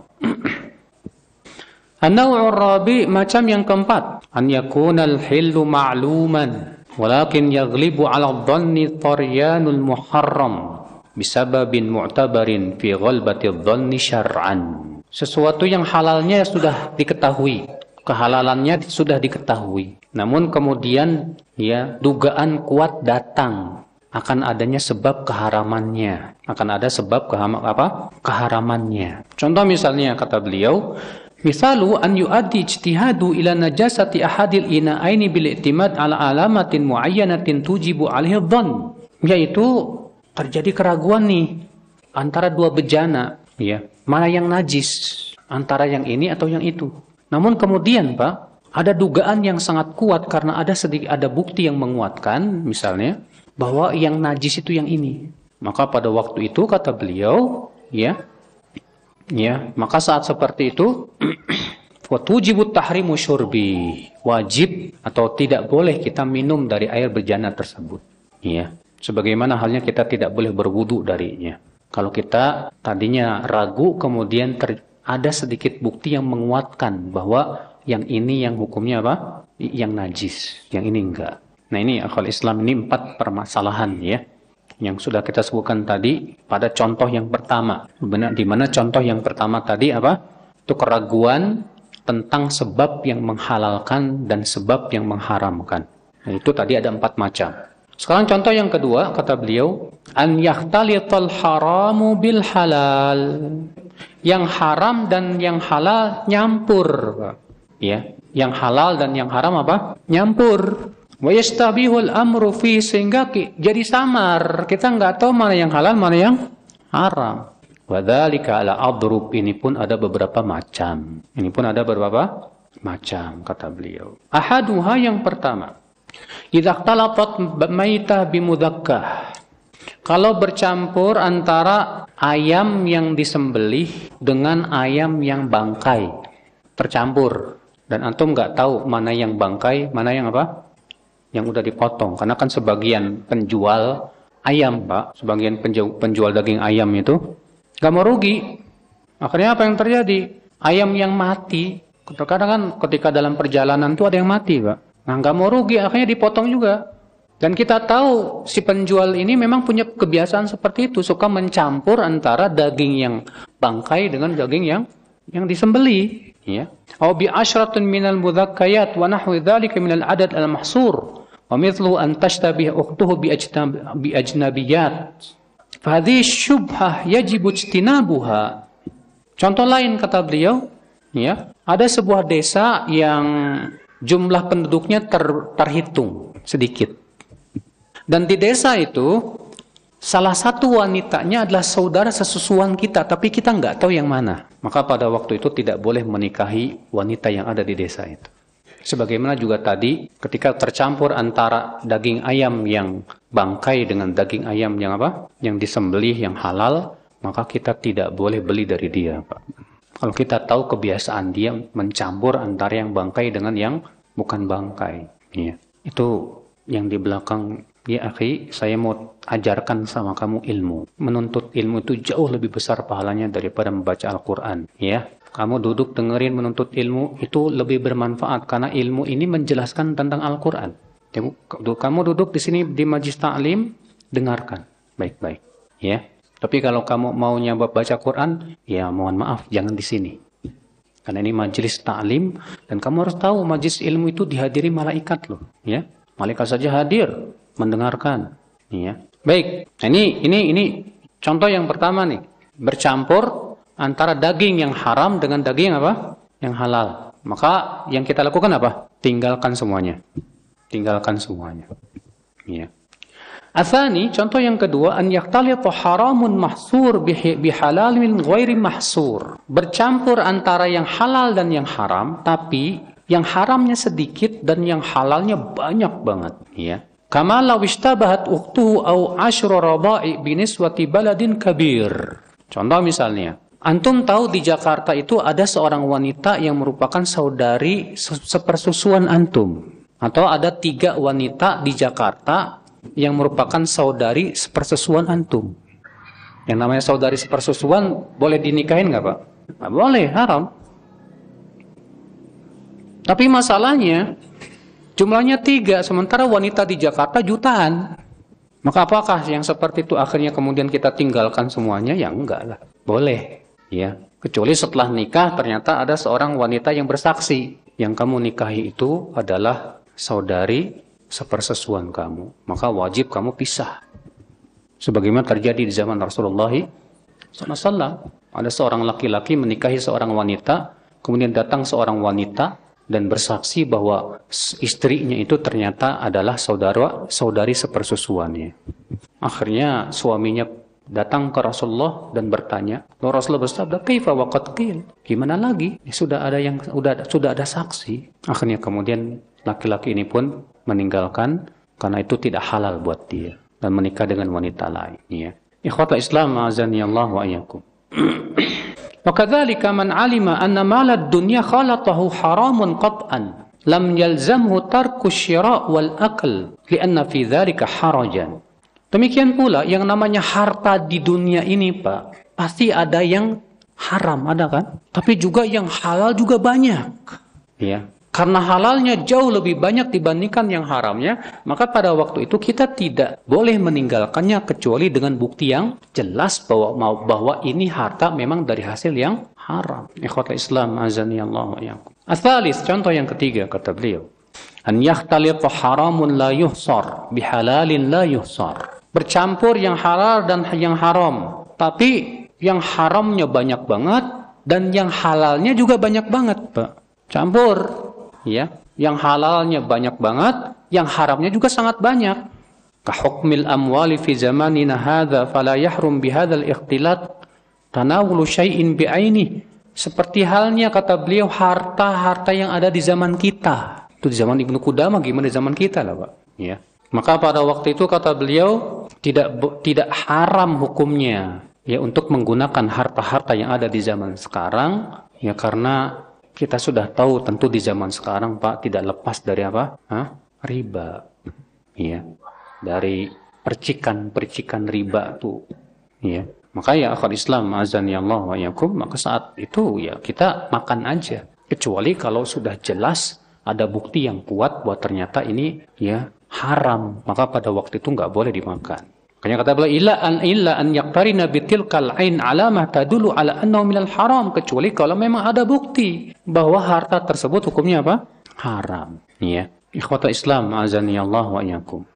Speaker 1: An-naw'ur rabi macam yang keempat, an yakuna al-hillu ma'luman walakin yaghlibu 'ala adh-dhanni taryanul muharram bisababin mu'tabarin fi ghalbati adh-dhanni syar'an. Sesuatu yang halalnya sudah diketahui, kehalalannya sudah diketahui. Namun kemudian ya dugaan kuat datang akan adanya sebab keharamannya. Akan ada sebab kehama, apa? keharamannya. Contoh misalnya kata beliau, Misalu an yu'addi ijtihadu ila najasati ahadil ina'aini bil i'timad ala alamatin muayyanatin tujibu alaihi dhann. Yaitu terjadi keraguan nih antara dua bejana, ya. Mana yang najis? Antara yang ini atau yang itu. Namun kemudian, Pak, ada dugaan yang sangat kuat karena ada sedikit ada bukti yang menguatkan misalnya bahwa yang najis itu yang ini. Maka pada waktu itu kata beliau, ya, ya, maka saat seperti itu watujibut tahrimu syurbi wajib atau tidak boleh kita minum dari air berjana tersebut. Ya, sebagaimana halnya kita tidak boleh berwudu darinya. Kalau kita tadinya ragu kemudian ter, ada sedikit bukti yang menguatkan bahwa yang ini yang hukumnya apa? Yang najis, yang ini enggak. Nah ini akal Islam ini empat permasalahan ya yang sudah kita sebutkan tadi pada contoh yang pertama. Benar di mana contoh yang pertama tadi apa? Itu keraguan tentang sebab yang menghalalkan dan sebab yang mengharamkan. Nah, itu tadi ada empat macam. Sekarang contoh yang kedua kata beliau, an yahtalital haramu bil halal. Yang haram dan yang halal nyampur. Ya, yang halal dan yang haram apa? Nyampur. Amru fi sehingga jadi samar. Kita nggak tahu mana yang halal, mana yang haram. Wadzalika ala adrub ini pun ada beberapa macam. Ini pun ada beberapa macam kata beliau. Ahaduha yang pertama. Idza ikhtalafat maitah bimudakkah. Kalau bercampur antara ayam yang disembelih dengan ayam yang bangkai, tercampur dan antum nggak tahu mana yang bangkai, mana yang apa? Yang udah dipotong. Karena kan sebagian penjual ayam, Pak, sebagian penjual, penjual daging ayam itu nggak mau rugi. Akhirnya apa yang terjadi? Ayam yang mati, terkadang kan ketika dalam perjalanan tuh ada yang mati, Pak. Nah, nggak mau rugi, akhirnya dipotong juga. Dan kita tahu si penjual ini memang punya kebiasaan seperti itu, suka mencampur antara daging yang bangkai dengan daging yang yang disembeli, ya. Au bi asyratun minal mudzakkayat wa nahwi dzalika minal adad al mahsur ukhtuhu bi ajnab bi ajnabiyat. Fahadhi syubhah yajib ijtinabuha. Contoh lain kata beliau, ya, ada sebuah desa yang jumlah penduduknya ter, terhitung sedikit dan di desa itu salah satu wanitanya adalah saudara sesusuan kita, tapi kita nggak tahu yang mana. Maka pada waktu itu tidak boleh menikahi wanita yang ada di desa itu. Sebagaimana juga tadi ketika tercampur antara daging ayam yang bangkai dengan daging ayam yang apa? Yang disembelih yang halal, maka kita tidak boleh beli dari dia, Pak. Kalau kita tahu kebiasaan dia mencampur antara yang bangkai dengan yang bukan bangkai, ya. Itu yang di belakang Ya akhi, saya mau ajarkan sama kamu ilmu. Menuntut ilmu itu jauh lebih besar pahalanya daripada membaca Al-Quran. Ya, kamu duduk dengerin menuntut ilmu itu lebih bermanfaat karena ilmu ini menjelaskan tentang Al-Quran. Ya, kamu duduk di sini di majlis ta'lim, dengarkan baik-baik. Ya, tapi kalau kamu mau nyoba baca Quran, ya mohon maaf, jangan di sini. Karena ini majlis ta'lim dan kamu harus tahu majlis ilmu itu dihadiri malaikat loh, ya. Malaikat saja hadir mendengarkan. Ya. Baik, nah, ini ini ini contoh yang pertama nih, bercampur antara daging yang haram dengan daging apa? Yang halal. Maka yang kita lakukan apa? Tinggalkan semuanya. Tinggalkan semuanya. Ya. Athani, contoh yang kedua, an yaktalita haramun mahsur bihalal min ghairi mahsur. Bercampur antara yang halal dan yang haram, tapi yang haramnya sedikit dan yang halalnya banyak banget, ya. Kama law ishtabahat ukhtuhu au asyra raba'i biniswati baladin kabir. Contoh misalnya, antum tahu di Jakarta itu ada seorang wanita yang merupakan saudari sepersusuan antum. Atau ada tiga wanita di Jakarta yang merupakan saudari sepersusuan antum. Yang namanya saudari sepersusuan boleh dinikahin nggak Pak? Nggak boleh, haram. Tapi masalahnya Jumlahnya tiga, sementara wanita di Jakarta jutaan. Maka apakah yang seperti itu akhirnya kemudian kita tinggalkan semuanya? Ya enggak lah. Boleh. Ya. Kecuali setelah nikah ternyata ada seorang wanita yang bersaksi. Yang kamu nikahi itu adalah saudari sepersesuan kamu. Maka wajib kamu pisah. Sebagaimana terjadi di zaman Rasulullah SAW. Ada seorang laki-laki menikahi seorang wanita. Kemudian datang seorang wanita dan bersaksi bahwa istrinya itu ternyata adalah saudara saudari sepersusuannya. Akhirnya suaminya datang ke Rasulullah dan bertanya, Lalu Rasulullah bersabda, "Kaifa waqad qil?" Gimana lagi? Ya, sudah ada yang sudah sudah ada saksi. Akhirnya kemudian laki-laki ini pun meninggalkan karena itu tidak halal buat dia dan menikah dengan wanita lain, ya. Ikhwatul Islam azani Allah wa iyyakum. وكذلك من علم أن مال الدنيا خالطه حرام قطعا لم يلزمه ترك الشراء والأكل لأن في ذلك حرجا Demikian pula yang namanya harta di dunia ini Pak, pasti ada yang haram, ada kan? Tapi juga yang halal juga banyak. Ya. Karena halalnya jauh lebih banyak dibandingkan yang haramnya, maka pada waktu itu kita tidak boleh meninggalkannya kecuali dengan bukti yang jelas bahwa bahwa ini harta memang dari hasil yang haram. Ikhwata Islam azani Allah wa Athalis, contoh yang ketiga kata beliau. An yakhtalita haramun la yuhsar bihalalin la yuhsar. Bercampur yang halal dan yang haram. Tapi yang haramnya banyak banget dan yang halalnya juga banyak banget, Pak. Campur, ya. Yang halalnya banyak banget, yang haramnya juga sangat banyak. Kahukmil amwali fi zamanina hadha fala yahrum bihadzal ikhtilat tanawulu syai'in bi'aini. Seperti halnya kata beliau harta-harta yang ada di zaman kita. Itu di zaman Ibnu Qudamah gimana di zaman kita lah, Pak. Ya. Maka pada waktu itu kata beliau tidak tidak haram hukumnya ya untuk menggunakan harta-harta yang ada di zaman sekarang ya karena kita sudah tahu tentu di zaman sekarang Pak tidak lepas dari apa? Hah? riba. Ya. Dari percikan-percikan riba tuh. Ya. Maka ya akhir Islam azan ya Allah wa yakum, maka saat itu ya kita makan aja. Kecuali kalau sudah jelas ada bukti yang kuat bahwa ternyata ini ya haram, maka pada waktu itu nggak boleh dimakan. Makanya kata beliau illa an illa an yaqtarina bitilkal ain alamah tadulu ala annahu minal haram kecuali kalau memang ada bukti bahwa harta tersebut hukumnya apa? haram. Ya. Ikhwata Islam azani Allah wa iyyakum.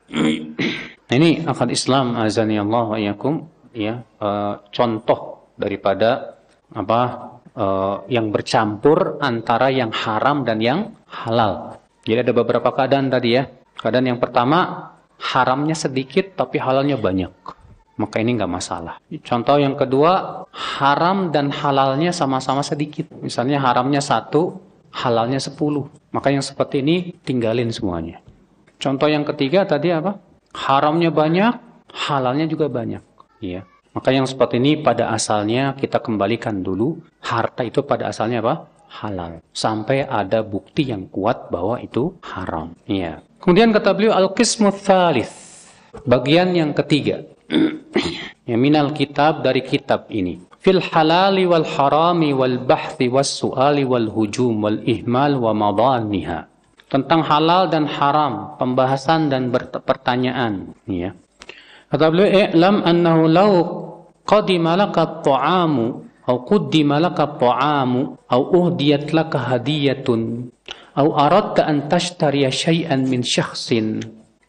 Speaker 1: ini akal Islam azani Allah wa iyyakum ya uh, contoh daripada apa uh, yang bercampur antara yang haram dan yang halal. Jadi ada beberapa keadaan tadi ya. Keadaan yang pertama haramnya sedikit tapi halalnya banyak. Maka ini nggak masalah. Contoh yang kedua, haram dan halalnya sama-sama sedikit. Misalnya haramnya satu, halalnya sepuluh. Maka yang seperti ini tinggalin semuanya. Contoh yang ketiga tadi apa? Haramnya banyak, halalnya juga banyak. Iya. Maka yang seperti ini pada asalnya kita kembalikan dulu. Harta itu pada asalnya apa? Halal. Sampai ada bukti yang kuat bahwa itu haram. Iya. Kemudian kata beliau al-qismu thalith. Bagian yang ketiga. ya minal kitab dari kitab ini. Fil halali wal harami wal bahthi was su'ali wal hujum wal ihmal wa madaniha. Tentang halal dan haram, pembahasan dan pertanyaan. Ya. Kata beliau, "I'lam annahu law qadima laka ta'amu أو قدم لك الطعام أو أهديت لك هدية أو أردت أن تشتري شيئا من شخص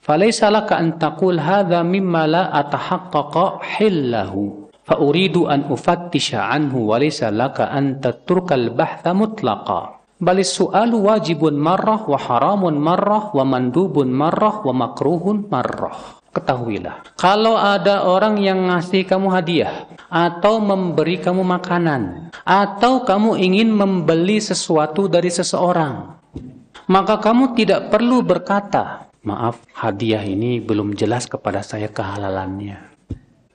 Speaker 1: فليس لك أن تقول هذا مما لا أتحقق حله فأريد أن أفتش عنه وليس لك أن تترك البحث مطلقا بل السؤال واجب مرة وحرام مرة ومندوب مرة ومكروه مرة ketahuilah kalau ada orang yang ngasih kamu hadiah atau memberi kamu makanan atau kamu ingin membeli sesuatu dari seseorang maka kamu tidak perlu berkata, maaf hadiah ini belum jelas kepada saya kehalalannya.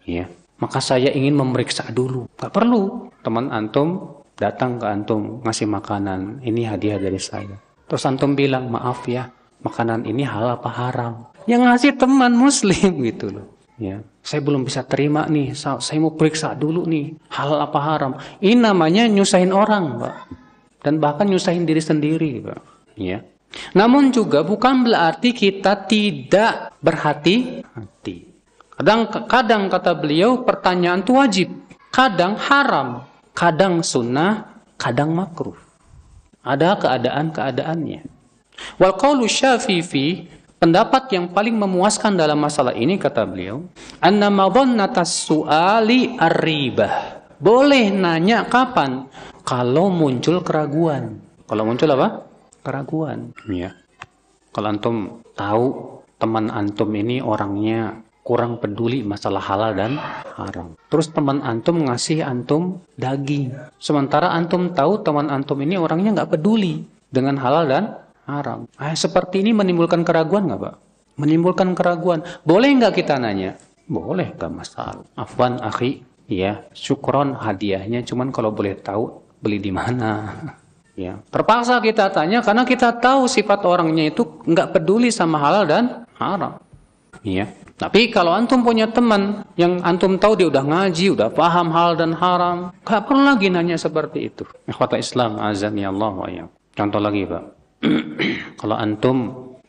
Speaker 1: Ya, maka saya ingin memeriksa dulu. Gak perlu. Teman antum datang ke antum ngasih makanan, ini hadiah dari saya. Terus antum bilang, maaf ya, makanan ini halal apa haram? Yang ngasih teman muslim gitu loh. Ya, saya belum bisa terima nih. Saya mau periksa dulu nih, halal apa haram. Ini namanya nyusahin orang, Pak. Dan bahkan nyusahin diri sendiri, Pak. Ya. Namun juga bukan berarti kita tidak berhati-hati. Kadang kadang kata beliau pertanyaan itu wajib, kadang haram, kadang sunnah, kadang makruh. Ada keadaan-keadaannya. Wal qawlu syafi'i pendapat yang paling memuaskan dalam masalah ini kata beliau, anna madhannatas su'ali ar-ribah. Boleh nanya kapan? Kalau muncul keraguan. Kalau muncul apa? Keraguan. Ya. Kalau antum tahu teman antum ini orangnya kurang peduli masalah halal dan haram. Terus teman antum ngasih antum daging. Sementara antum tahu teman antum ini orangnya nggak peduli dengan halal dan haram. Eh, seperti ini menimbulkan keraguan nggak pak? Menimbulkan keraguan. Boleh nggak kita nanya? Boleh, nggak masalah. Afwan, akhi, ya, syukron hadiahnya. Cuman kalau boleh tahu beli di mana? Ya, terpaksa kita tanya karena kita tahu sifat orangnya itu nggak peduli sama halal dan haram. Ya. Tapi kalau antum punya teman yang antum tahu dia udah ngaji, udah paham hal dan haram, nggak perlu lagi nanya seperti itu. Ikhwata Islam, azan ya Allah wa ya. Contoh lagi, Pak. kalau antum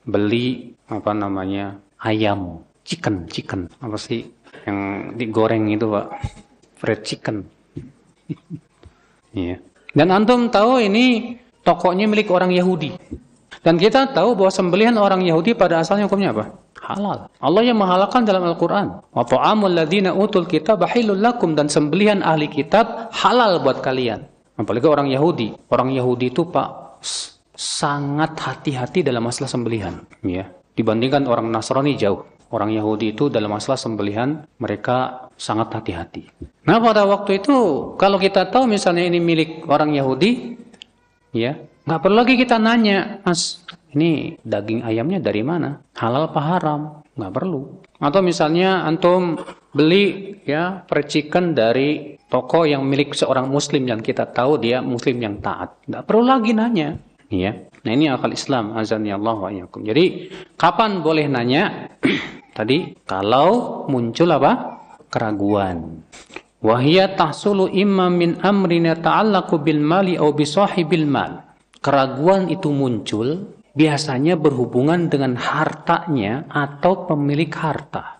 Speaker 1: beli apa namanya ayam, chicken, chicken, apa sih yang digoreng itu, Pak? Fried chicken. Iya. Dan antum tahu ini tokonya milik orang Yahudi. Dan kita tahu bahwa sembelihan orang Yahudi pada asalnya hukumnya apa? Halal. Allah yang menghalalkan dalam Al-Quran. Wa ta'amul ladhina utul kitab bahilul lakum. Dan sembelihan ahli kitab halal buat kalian. Apalagi orang Yahudi. Orang Yahudi itu Pak sangat hati-hati dalam masalah sembelihan. Ya. Dibandingkan orang Nasrani jauh. Orang Yahudi itu dalam masalah sembelihan mereka sangat hati-hati. Nah pada waktu itu kalau kita tahu misalnya ini milik orang Yahudi, ya Nggak perlu lagi kita nanya, Mas, ini daging ayamnya dari mana? Halal apa haram? Nggak perlu. Atau misalnya antum beli ya percikan dari toko yang milik seorang muslim yang kita tahu dia muslim yang taat. Nggak perlu lagi nanya. Ya. Nah ini akal Islam azan ya Allah wa. Jadi kapan boleh nanya? Tadi kalau muncul apa? Keraguan. Wahia tahsulu imma min amrina ta'allaku bil mali au bi sahibil mal keraguan itu muncul biasanya berhubungan dengan hartanya atau pemilik harta.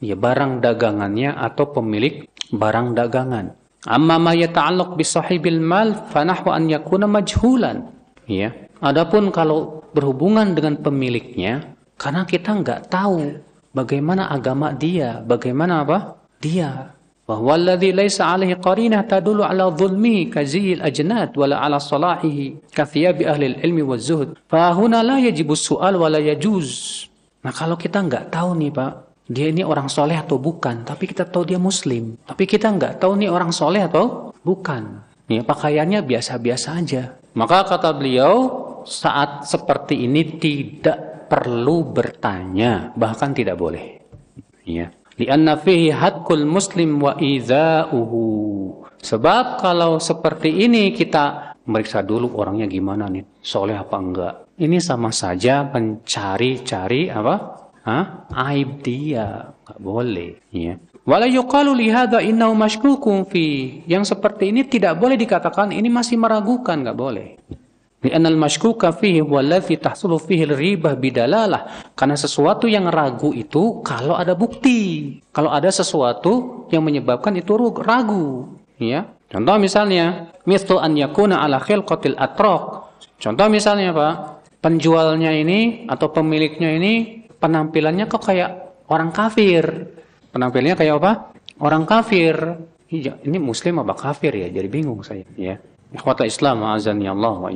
Speaker 1: Ya, barang dagangannya atau pemilik barang dagangan. Amma ma yata'allaq bi sahibil mal fanahu an yakuna majhulan. Ya. Adapun kalau berhubungan dengan pemiliknya, karena kita nggak tahu bagaimana agama dia, bagaimana apa? Dia. Bahwa alladhi laisa alaihi qarinah tadulu ala zulmi kazil ajnat wala ala salahihi kathiyabi ahli ilmi wa zuhud. Fahuna la yajibus su'al wala yajuz. Nah kalau kita nggak tahu nih Pak, dia ini orang soleh atau bukan, tapi kita tahu dia muslim. Tapi kita nggak tahu nih orang soleh atau bukan. Ya, pakaiannya biasa-biasa aja. Maka kata beliau, saat seperti ini tidak perlu bertanya, bahkan tidak boleh. Ya. Lianna fihi haqqul muslim wa idza'uhu. Sebab kalau seperti ini kita meriksa dulu orangnya gimana nih, soleh apa enggak. Ini sama saja mencari-cari apa? Hah? Aib dia. Enggak boleh. Ya. Wala yuqalu li hadha innahu mashkukun fi. Yang seperti ini tidak boleh dikatakan ini masih meragukan, enggak boleh. Li'anna al-mashkuka fihi wallazi tahsulu fihi ribah bidalalah. Karena sesuatu yang ragu itu kalau ada bukti. Kalau ada sesuatu yang menyebabkan itu ragu, ya. Contoh misalnya, mithlu an yakuna ala khilqatil atraq. Contoh misalnya, Pak, penjualnya ini atau pemiliknya ini penampilannya kok kayak orang kafir. Penampilannya kayak apa? Orang kafir. Iya, ini muslim apa kafir ya? Jadi bingung saya, ya. Ikhwata Islam, azani Allah wa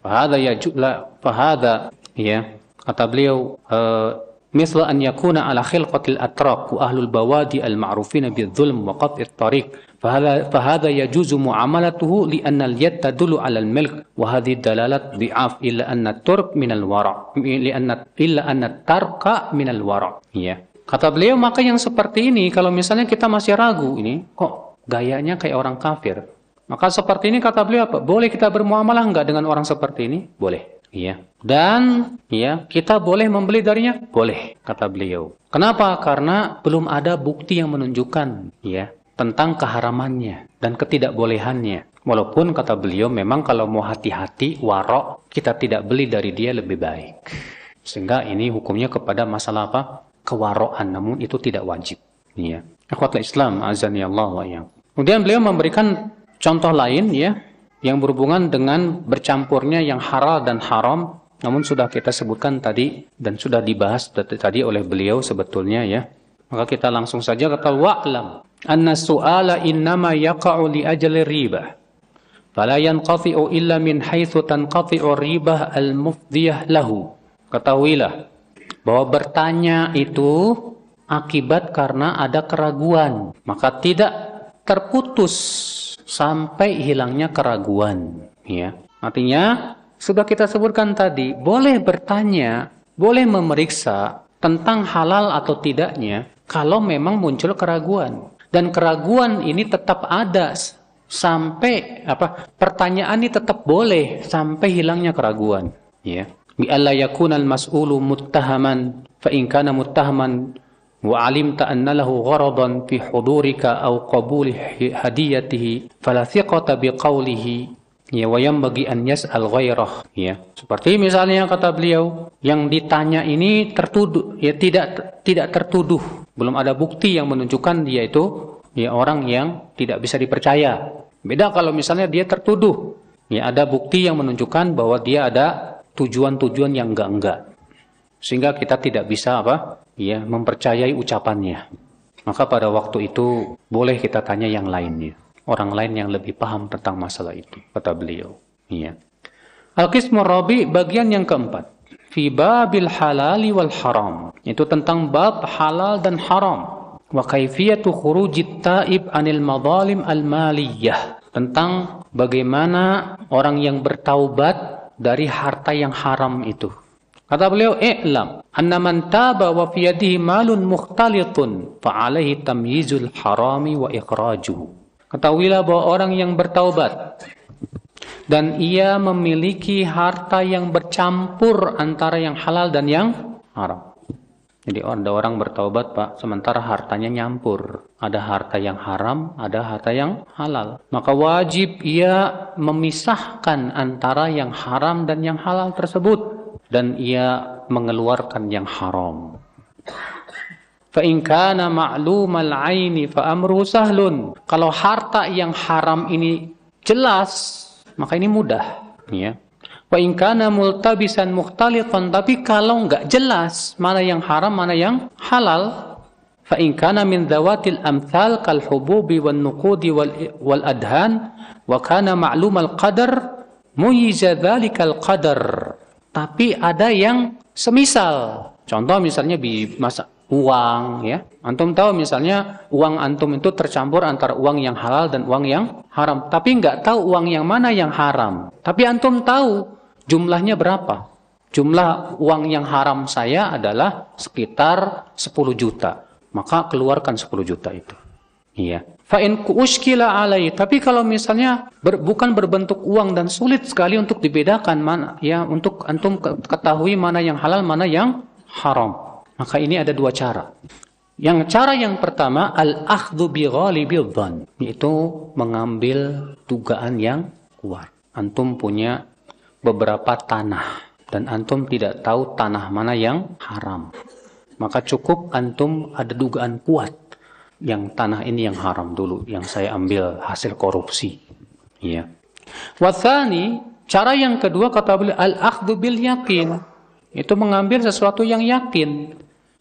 Speaker 1: Fahada ya jula fahada ya kata beliau uh, misla an yakuna ala khilqatil atraq wa ahlul bawadi al ma'rufina bidzulm wa qat'it tariq fahada fahada yajuzu muamalatuhu li anna al yad tadullu ala al milk wa hadhihi dalalat dhi'af illa anna turq min al wara li anna illa anna tarqa min al wara ya kata beliau maka yang seperti ini kalau misalnya kita masih ragu ini kok gayanya kayak orang kafir? Maka seperti ini kata beliau apa? Boleh kita bermuamalah enggak dengan orang seperti ini? Boleh. Iya. Dan ya, kita boleh membeli darinya? Boleh, kata beliau. Kenapa? Karena belum ada bukti yang menunjukkan ya tentang keharamannya dan ketidakbolehannya. Walaupun kata beliau memang kalau mau hati-hati warok kita tidak beli dari dia lebih baik. Sehingga ini hukumnya kepada masalah apa? Kewaroan namun itu tidak wajib. Ya. Akhwatlah Islam azani Allah wa Kemudian beliau memberikan Contoh lain ya yang berhubungan dengan bercampurnya yang halal dan haram namun sudah kita sebutkan tadi dan sudah dibahas tadi oleh beliau sebetulnya ya. Maka kita langsung saja kata wa'lam anna su'ala innama yaqa'u li ajli riba. Fala yanqati'u illa min haitsu tanqati'u ribah al-mufdiyah lahu. Ketahuilah bahwa bertanya itu akibat karena ada keraguan, maka tidak terputus sampai hilangnya keraguan ya. Artinya sudah kita sebutkan tadi boleh bertanya boleh memeriksa tentang halal atau tidaknya kalau memang muncul keraguan. Dan keraguan ini tetap ada sampai apa pertanyaan ini tetap boleh sampai hilangnya keraguan ya. Bi alla yakuna al muttahaman fa in kana muttahaman wa alimta anna lahu gharadan fi hudurika aw qabuli hadiyatihi fala thiqata bi qawlihi ya wa bagi an yas'al ghairah. Ya seperti misalnya kata beliau yang ditanya ini tertuduh ya tidak tidak tertuduh. Belum ada bukti yang menunjukkan dia itu ya orang yang tidak bisa dipercaya. Beda kalau misalnya dia tertuduh. Ya ada bukti yang menunjukkan bahwa dia ada tujuan-tujuan yang enggak-enggak. Sehingga kita tidak bisa apa Ya, mempercayai ucapannya. Maka pada waktu itu boleh kita tanya yang lainnya. Orang lain yang lebih paham tentang masalah itu, kata beliau. Iya. Al-Qismur Rabi bagian yang keempat. Fi babil halali wal haram. Itu tentang bab halal dan haram. Wa kaifiyatu khurujit taib anil madhalim al-maliyah. Tentang bagaimana orang yang bertaubat dari harta yang haram itu. Kata beliau, "I'lam anna man taba wa fi yadihi malun mukhtalitun fa alaihi tamyizul harami wa ikhrajuhu." Ketahuilah bahwa orang yang bertaubat dan ia memiliki harta yang bercampur antara yang halal dan yang haram. Jadi ada orang bertaubat pak, sementara hartanya nyampur. Ada harta yang haram, ada harta yang halal. Maka wajib ia memisahkan antara yang haram dan yang halal tersebut dan ia mengeluarkan yang haram. Fa in kana ma'lumal aini fa amru sahlun. Kalau harta yang haram ini jelas, maka ini mudah, ya. Wa in kana multabisan mukhtalitan, tapi kalau enggak jelas mana yang haram, mana yang halal, fa in kana min dhawatil amthal kal hububi wan nuqudi wal, wal adhan wa kana ma'lumal qadar muyiza dhalikal qadar tapi ada yang semisal. Contoh misalnya di masa uang ya. Antum tahu misalnya uang antum itu tercampur antara uang yang halal dan uang yang haram. Tapi nggak tahu uang yang mana yang haram. Tapi antum tahu jumlahnya berapa. Jumlah uang yang haram saya adalah sekitar 10 juta. Maka keluarkan 10 juta itu. Iya. Fa'in uskila alai. Tapi kalau misalnya ber, bukan berbentuk uang dan sulit sekali untuk dibedakan mana ya untuk antum ketahui mana yang halal mana yang haram. Maka ini ada dua cara. Yang cara yang pertama al-akhdhu bi yaitu mengambil dugaan yang kuat. Antum punya beberapa tanah dan antum tidak tahu tanah mana yang haram. Maka cukup antum ada dugaan kuat yang tanah ini yang haram dulu, yang saya ambil hasil korupsi. Ya. Wathani, cara yang kedua kata beliau al-akhdhu bil yakin. Itu mengambil sesuatu yang yakin.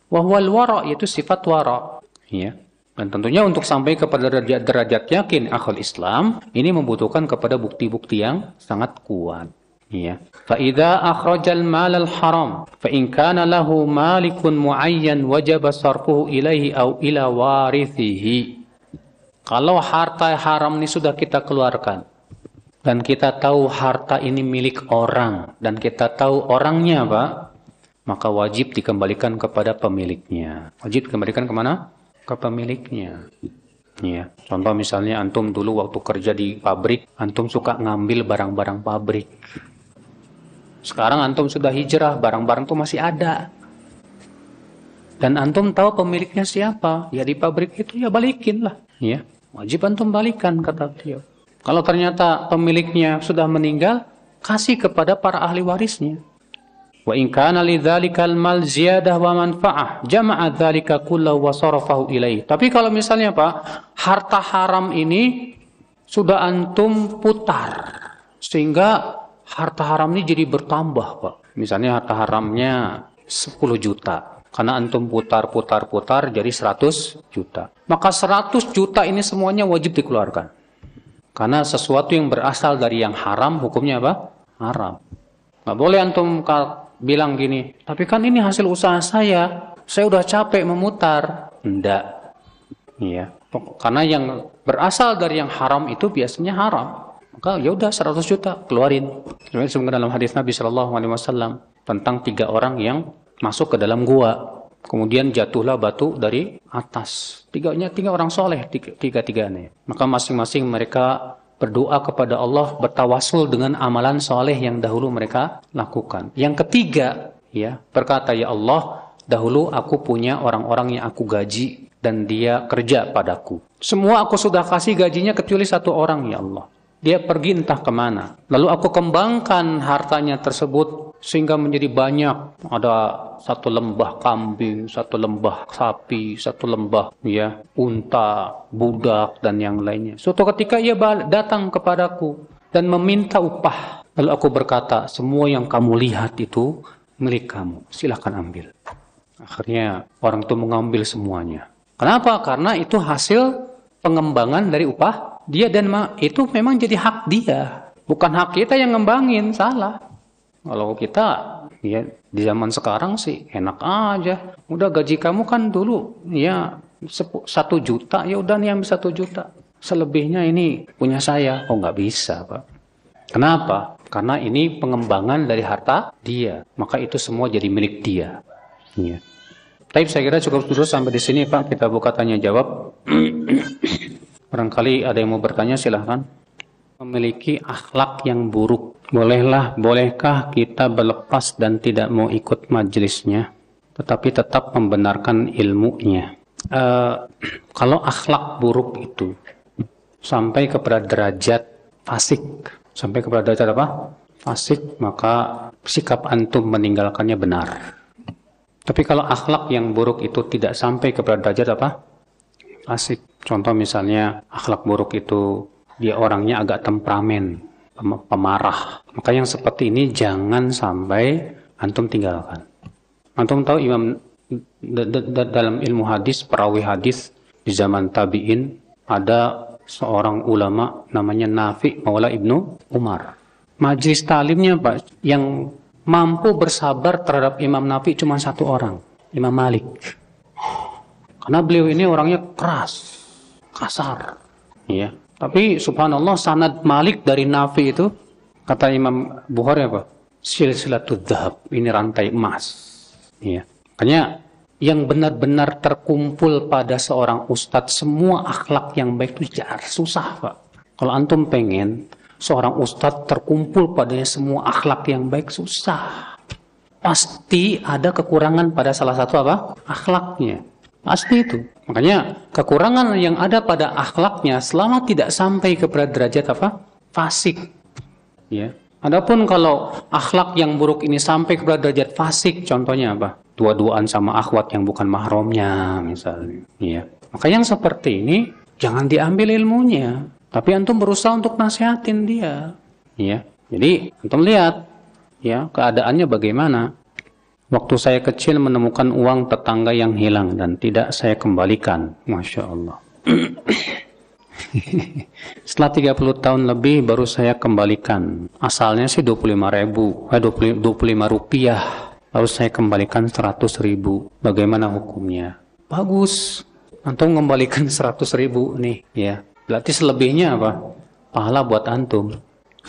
Speaker 1: Wahwal wara yaitu sifat wara. Ya. Dan tentunya untuk sampai kepada derajat, derajat yakin akhul Islam, ini membutuhkan kepada bukti-bukti yang sangat kuat. Ya. Fa'idha akhrajal malal haram, fa'in kana lahu malikun muayyan wajaba sarfuhu ilaihi ila warithihi. Kalau harta haram ini sudah kita keluarkan, dan kita tahu harta ini milik orang, dan kita tahu orangnya Pak, maka wajib dikembalikan kepada pemiliknya. Wajib dikembalikan ke mana? Ke pemiliknya. Ya. Contoh misalnya antum dulu waktu kerja di pabrik, antum suka ngambil barang-barang pabrik. Sekarang antum sudah hijrah, barang-barang itu masih ada. Dan antum tahu pemiliknya siapa? Ya di pabrik itu ya balikin lah. Ya, wajib antum balikan kata beliau. Kalau ternyata pemiliknya sudah meninggal, kasih kepada para ahli warisnya. Wa in kana lidzalikal mal ziyadah wa manfa'ah, jama'a dzalika kullahu wa sarafahu ilaih. Tapi kalau misalnya Pak, harta haram ini sudah antum putar sehingga harta haram ini jadi bertambah, Pak. Misalnya harta haramnya 10 juta. Karena antum putar-putar-putar jadi 100 juta. Maka 100 juta ini semuanya wajib dikeluarkan. Karena sesuatu yang berasal dari yang haram, hukumnya apa? Haram. Nggak boleh antum bilang gini, tapi kan ini hasil usaha saya. Saya udah capek memutar. Enggak. Iya. Karena yang berasal dari yang haram itu biasanya haram. Maka ya udah 100 juta keluarin. Sebenarnya dalam hadis Nabi Shallallahu Alaihi Wasallam tentang tiga orang yang masuk ke dalam gua. Kemudian jatuhlah batu dari atas. Tiganya tiga orang soleh, tiga, tiga tiganya. Maka masing-masing mereka berdoa kepada Allah bertawasul dengan amalan soleh yang dahulu mereka lakukan. Yang ketiga, ya berkata ya Allah, dahulu aku punya orang-orang yang aku gaji dan dia kerja padaku. Semua aku sudah kasih gajinya kecuali satu orang ya Allah. Dia pergi entah ke mana. Lalu aku kembangkan hartanya tersebut sehingga menjadi banyak. Ada satu lembah kambing, satu lembah sapi, satu lembah ya unta, budak dan yang lainnya. Suatu ketika ia datang kepadaku dan meminta upah. Lalu aku berkata, semua yang kamu lihat itu milik kamu. Silahkan ambil. Akhirnya orang itu mengambil semuanya. Kenapa? Karena itu hasil pengembangan dari upah dia dan itu memang jadi hak dia. Bukan hak kita yang ngembangin, salah. Kalau kita ya di zaman sekarang sih enak aja. Udah gaji kamu kan dulu ya satu juta ya udah nih ambil satu juta. Selebihnya ini punya saya. Oh nggak bisa pak. Kenapa? Karena ini pengembangan dari harta dia. Maka itu semua jadi milik dia. Ya. Tapi saya kira cukup dulu sampai di sini Pak. Kita buka tanya jawab. Barangkali ada yang mau bertanya silahkan. Memiliki akhlak yang buruk. Bolehlah, bolehkah kita berlepas dan tidak mau ikut majelisnya, tetapi tetap membenarkan ilmunya? Uh, kalau akhlak buruk itu sampai kepada derajat fasik, sampai kepada derajat apa? Fasik, maka sikap antum meninggalkannya benar. Tapi kalau akhlak yang buruk itu tidak sampai kepada derajat apa? Fasik. Contoh misalnya akhlak buruk itu dia orangnya agak temperamen, pemarah. Maka yang seperti ini jangan sampai antum tinggalkan. Antum tahu Imam dalam ilmu hadis, perawi hadis di zaman tabi'in ada seorang ulama namanya Nafi Maula Ibnu Umar. Majlis talimnya Pak yang mampu bersabar terhadap Imam Nafi cuma satu orang, Imam Malik. Karena beliau ini orangnya keras, kasar. Ya. Tapi subhanallah sanad Malik dari Nafi itu kata Imam Bukhari apa? Silsilatul dhahab, ini rantai emas. Ya. Makanya yang benar-benar terkumpul pada seorang ustadz semua akhlak yang baik itu jar susah pak kalau antum pengen seorang ustadz terkumpul padanya semua akhlak yang baik susah pasti ada kekurangan pada salah satu apa akhlaknya pasti itu makanya kekurangan yang ada pada akhlaknya selama tidak sampai kepada derajat apa fasik ya Adapun kalau akhlak yang buruk ini sampai kepada derajat fasik, contohnya apa? dua-duaan sama akhwat yang bukan mahramnya misalnya. Ya. Maka yang seperti ini jangan diambil ilmunya, tapi antum berusaha untuk nasihatin dia. Ya. Jadi antum lihat ya keadaannya bagaimana. Waktu saya kecil menemukan uang tetangga yang hilang dan tidak saya kembalikan. Masya Allah. Setelah 30 tahun lebih baru saya kembalikan. Asalnya sih 25 ribu, eh 20, 25 rupiah lalu saya kembalikan 100 ribu. Bagaimana hukumnya? Bagus. Antum kembalikan 100 ribu nih, ya. Berarti selebihnya apa? Pahala buat antum.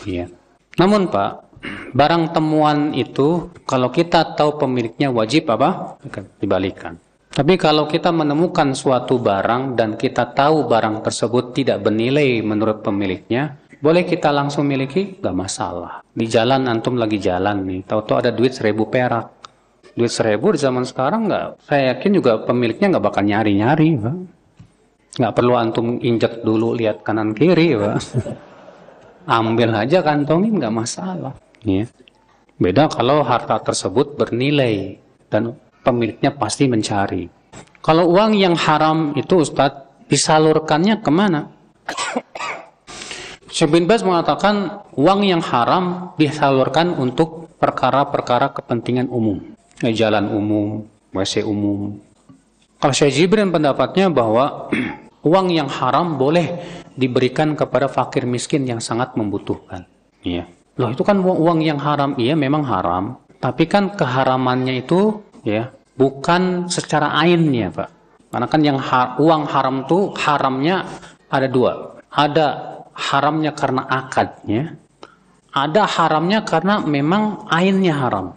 Speaker 1: Ya. Namun Pak, barang temuan itu kalau kita tahu pemiliknya wajib apa? Dibalikan. Tapi kalau kita menemukan suatu barang dan kita tahu barang tersebut tidak bernilai menurut pemiliknya, boleh kita langsung miliki? Gak masalah. Di jalan antum lagi jalan nih, tahu-tahu ada duit seribu perak. Duit seribu di zaman sekarang nggak, saya yakin juga pemiliknya nggak bakal nyari-nyari, Pak. Nggak perlu antum injek dulu lihat kanan kiri, Pak. Ambil aja kantongin nggak masalah. Ya. Beda kalau harta tersebut bernilai dan pemiliknya pasti mencari. Kalau uang yang haram itu Ustadz disalurkannya ke mana? Syekh bin Baz mengatakan uang yang haram disalurkan untuk perkara-perkara kepentingan umum. Jalan umum, WC umum. Kalau Syekh Jibrin pendapatnya bahwa uang yang haram boleh diberikan kepada fakir miskin yang sangat membutuhkan. Iya. Loh itu kan uang yang haram, iya memang haram. Tapi kan keharamannya itu ya bukan secara ainnya Pak. Karena kan yang ha uang haram itu haramnya ada dua. Ada haramnya karena akadnya, ada haramnya karena memang ainnya haram.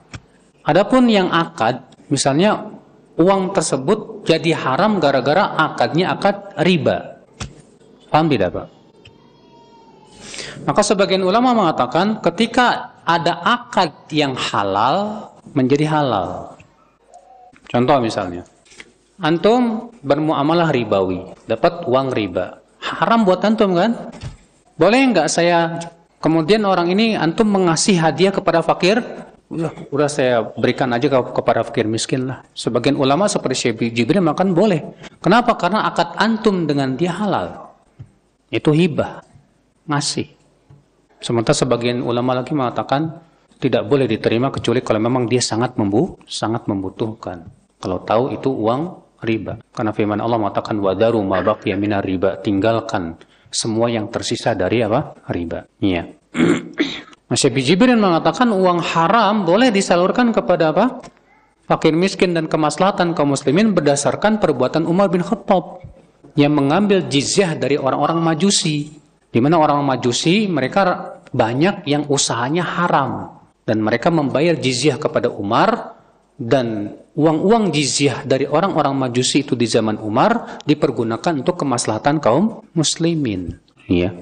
Speaker 1: Adapun yang akad, misalnya uang tersebut jadi haram gara-gara akadnya akad riba. Paham tidak, Pak? Maka sebagian ulama mengatakan ketika ada akad yang halal menjadi halal. Contoh misalnya, antum bermuamalah ribawi, dapat uang riba. Haram buat antum kan? Boleh nggak saya kemudian orang ini antum mengasih hadiah kepada fakir? Udah, udah saya berikan aja ke, kepada fakir miskin lah. Sebagian ulama seperti Syekh Jibril makan boleh. Kenapa? Karena akad antum dengan dia halal. Itu hibah. Ngasih. Sementara sebagian ulama lagi mengatakan tidak boleh diterima kecuali kalau memang dia sangat membu sangat membutuhkan. Kalau tahu itu uang riba. Karena firman Allah mengatakan wadaru ma baqiya minar riba, tinggalkan semua yang tersisa dari apa? riba. Iya. Masih Jibril mengatakan uang haram boleh disalurkan kepada apa? fakir miskin dan kemaslahatan kaum muslimin berdasarkan perbuatan Umar bin Khattab yang mengambil jizyah dari orang-orang Majusi. Di mana orang Majusi mereka banyak yang usahanya haram dan mereka membayar jizyah kepada Umar dan uang-uang jizyah dari orang-orang Majusi itu di zaman Umar dipergunakan untuk kemaslahatan kaum muslimin. Ya.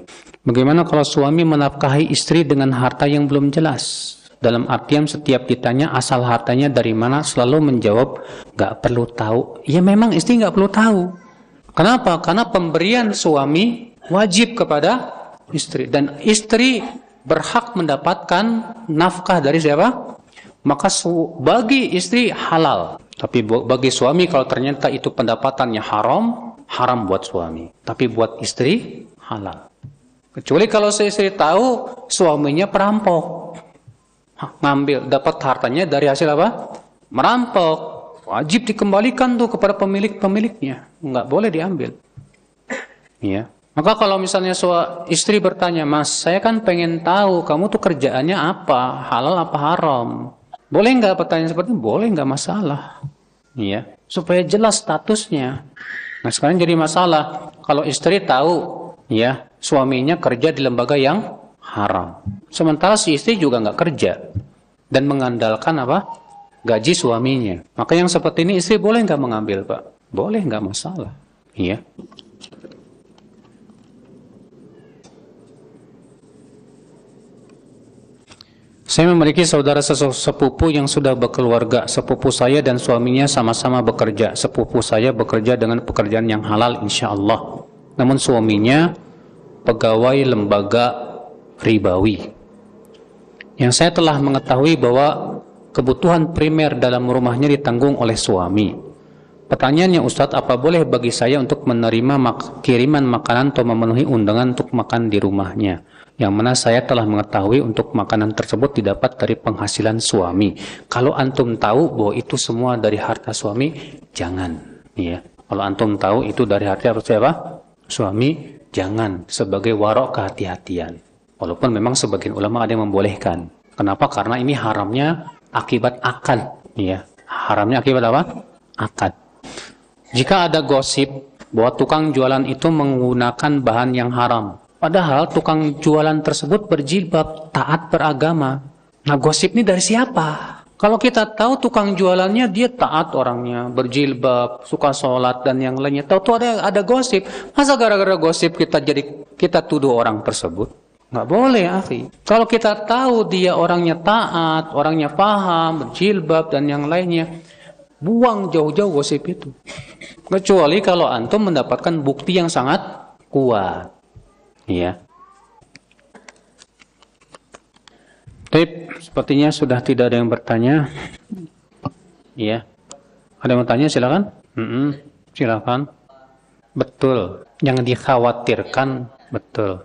Speaker 1: Bagaimana kalau suami menafkahi istri dengan harta yang belum jelas? Dalam artian setiap ditanya asal hartanya dari mana selalu menjawab gak perlu tahu. Ya memang istri gak perlu tahu. Kenapa? Karena pemberian suami wajib kepada istri dan istri berhak mendapatkan nafkah dari siapa? Maka bagi istri halal. Tapi bagi suami kalau ternyata itu pendapatannya haram, haram buat suami. Tapi buat istri halal. Kecuali kalau istri tahu suaminya perampok. Ngambil, dapat hartanya dari hasil apa? Merampok. Wajib dikembalikan tuh kepada pemilik-pemiliknya. Nggak boleh diambil. Ya. Maka kalau misalnya istri bertanya, Mas, saya kan pengen tahu kamu tuh kerjaannya apa, halal apa haram. Boleh nggak pertanyaan seperti ini? Boleh nggak masalah. Iya, supaya jelas statusnya. Nah sekarang jadi masalah kalau istri tahu, ya suaminya kerja di lembaga yang haram. Sementara si istri juga nggak kerja dan mengandalkan apa? Gaji suaminya. Maka yang seperti ini istri boleh nggak mengambil, Pak? Boleh nggak masalah. Iya. Saya memiliki saudara sepupu yang sudah berkeluarga. Sepupu saya dan suaminya sama-sama bekerja. Sepupu saya bekerja dengan pekerjaan yang halal insya Allah. Namun suaminya pegawai lembaga ribawi. Yang saya telah mengetahui bahwa kebutuhan primer dalam rumahnya ditanggung oleh suami. Pertanyaannya Ustadz, apa boleh bagi saya untuk menerima mak kiriman makanan atau memenuhi undangan untuk makan di rumahnya? Yang mana saya telah mengetahui untuk makanan tersebut didapat dari penghasilan suami. Kalau antum tahu bahwa itu semua dari harta suami, jangan. Ya. Kalau antum tahu itu dari harta siapa? Suami, jangan sebagai warok kehati-hatian. Walaupun memang sebagian ulama ada yang membolehkan. Kenapa? Karena ini haramnya akibat akad. Ya. Haramnya akibat apa? Akad. Jika ada gosip bahwa tukang jualan itu menggunakan bahan yang haram, Padahal tukang jualan tersebut berjilbab, taat beragama. Nah gosip ini dari siapa? Kalau kita tahu tukang jualannya dia taat orangnya, berjilbab, suka sholat dan yang lainnya. Tahu tuh ada ada gosip. Masa gara-gara gosip kita jadi kita tuduh orang tersebut? Nggak boleh, akhi. Kalau kita tahu dia orangnya taat, orangnya paham, berjilbab dan yang lainnya, buang jauh-jauh gosip itu. Kecuali kalau antum mendapatkan bukti yang sangat kuat. Iya. Tip, sepertinya sudah tidak ada yang bertanya. Iya. Ada yang bertanya silakan. Mm -mm, silakan. Betul. Yang dikhawatirkan betul.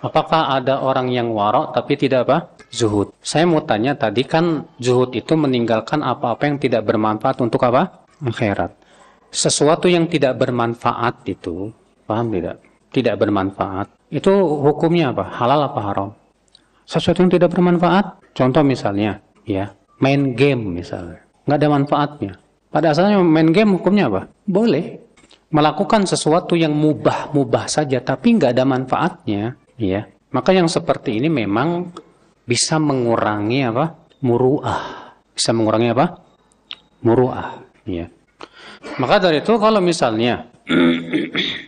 Speaker 1: Apakah ada orang yang warok tapi tidak apa? Zuhud. Saya mau tanya tadi kan zuhud itu meninggalkan apa-apa yang tidak bermanfaat untuk apa? Akhirat. Sesuatu yang tidak bermanfaat itu, paham tidak? Tidak bermanfaat, itu hukumnya apa? Halal apa haram? Sesuatu yang tidak bermanfaat, contoh misalnya, ya, main game misalnya, nggak ada manfaatnya. Pada asalnya main game hukumnya apa? Boleh. Melakukan sesuatu yang mubah-mubah saja, tapi nggak ada manfaatnya, ya. Maka yang seperti ini memang bisa mengurangi apa? Muruah. Bisa mengurangi apa? Muruah, ya. Maka dari itu kalau misalnya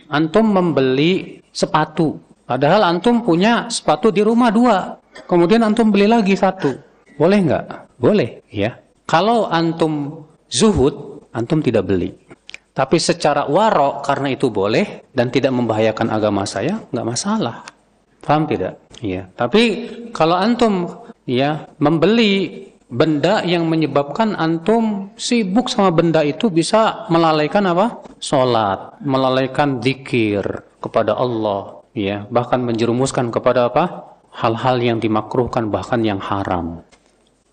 Speaker 1: antum membeli sepatu, padahal antum punya sepatu di rumah dua, kemudian antum beli lagi satu, boleh nggak? Boleh, ya. Kalau antum zuhud, antum tidak beli. Tapi secara warok karena itu boleh dan tidak membahayakan agama saya, nggak masalah. Paham tidak? Iya. Tapi kalau antum ya membeli benda yang menyebabkan antum sibuk sama benda itu bisa melalaikan apa? Salat, melalaikan zikir kepada Allah, ya, bahkan menjerumuskan kepada apa? Hal-hal yang dimakruhkan bahkan yang haram.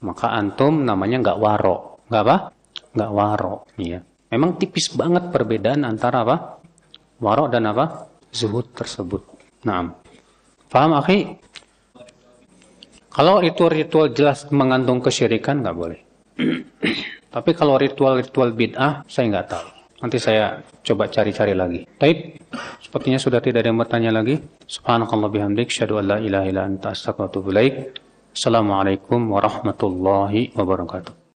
Speaker 1: Maka antum namanya nggak waro, nggak apa? Nggak waro, ya. Memang tipis banget perbedaan antara apa? Waro dan apa? Zuhud tersebut. Nah, paham akhi? Kalau ritual-ritual jelas mengandung kesyirikan nggak boleh. Tapi kalau ritual-ritual bid'ah saya nggak tahu. Nanti saya coba cari-cari lagi. Baik, sepertinya sudah tidak ada yang bertanya lagi. Subhanakallah bihamdik, syadu an la ilaha illa anta astagfirullah Assalamualaikum warahmatullahi wabarakatuh.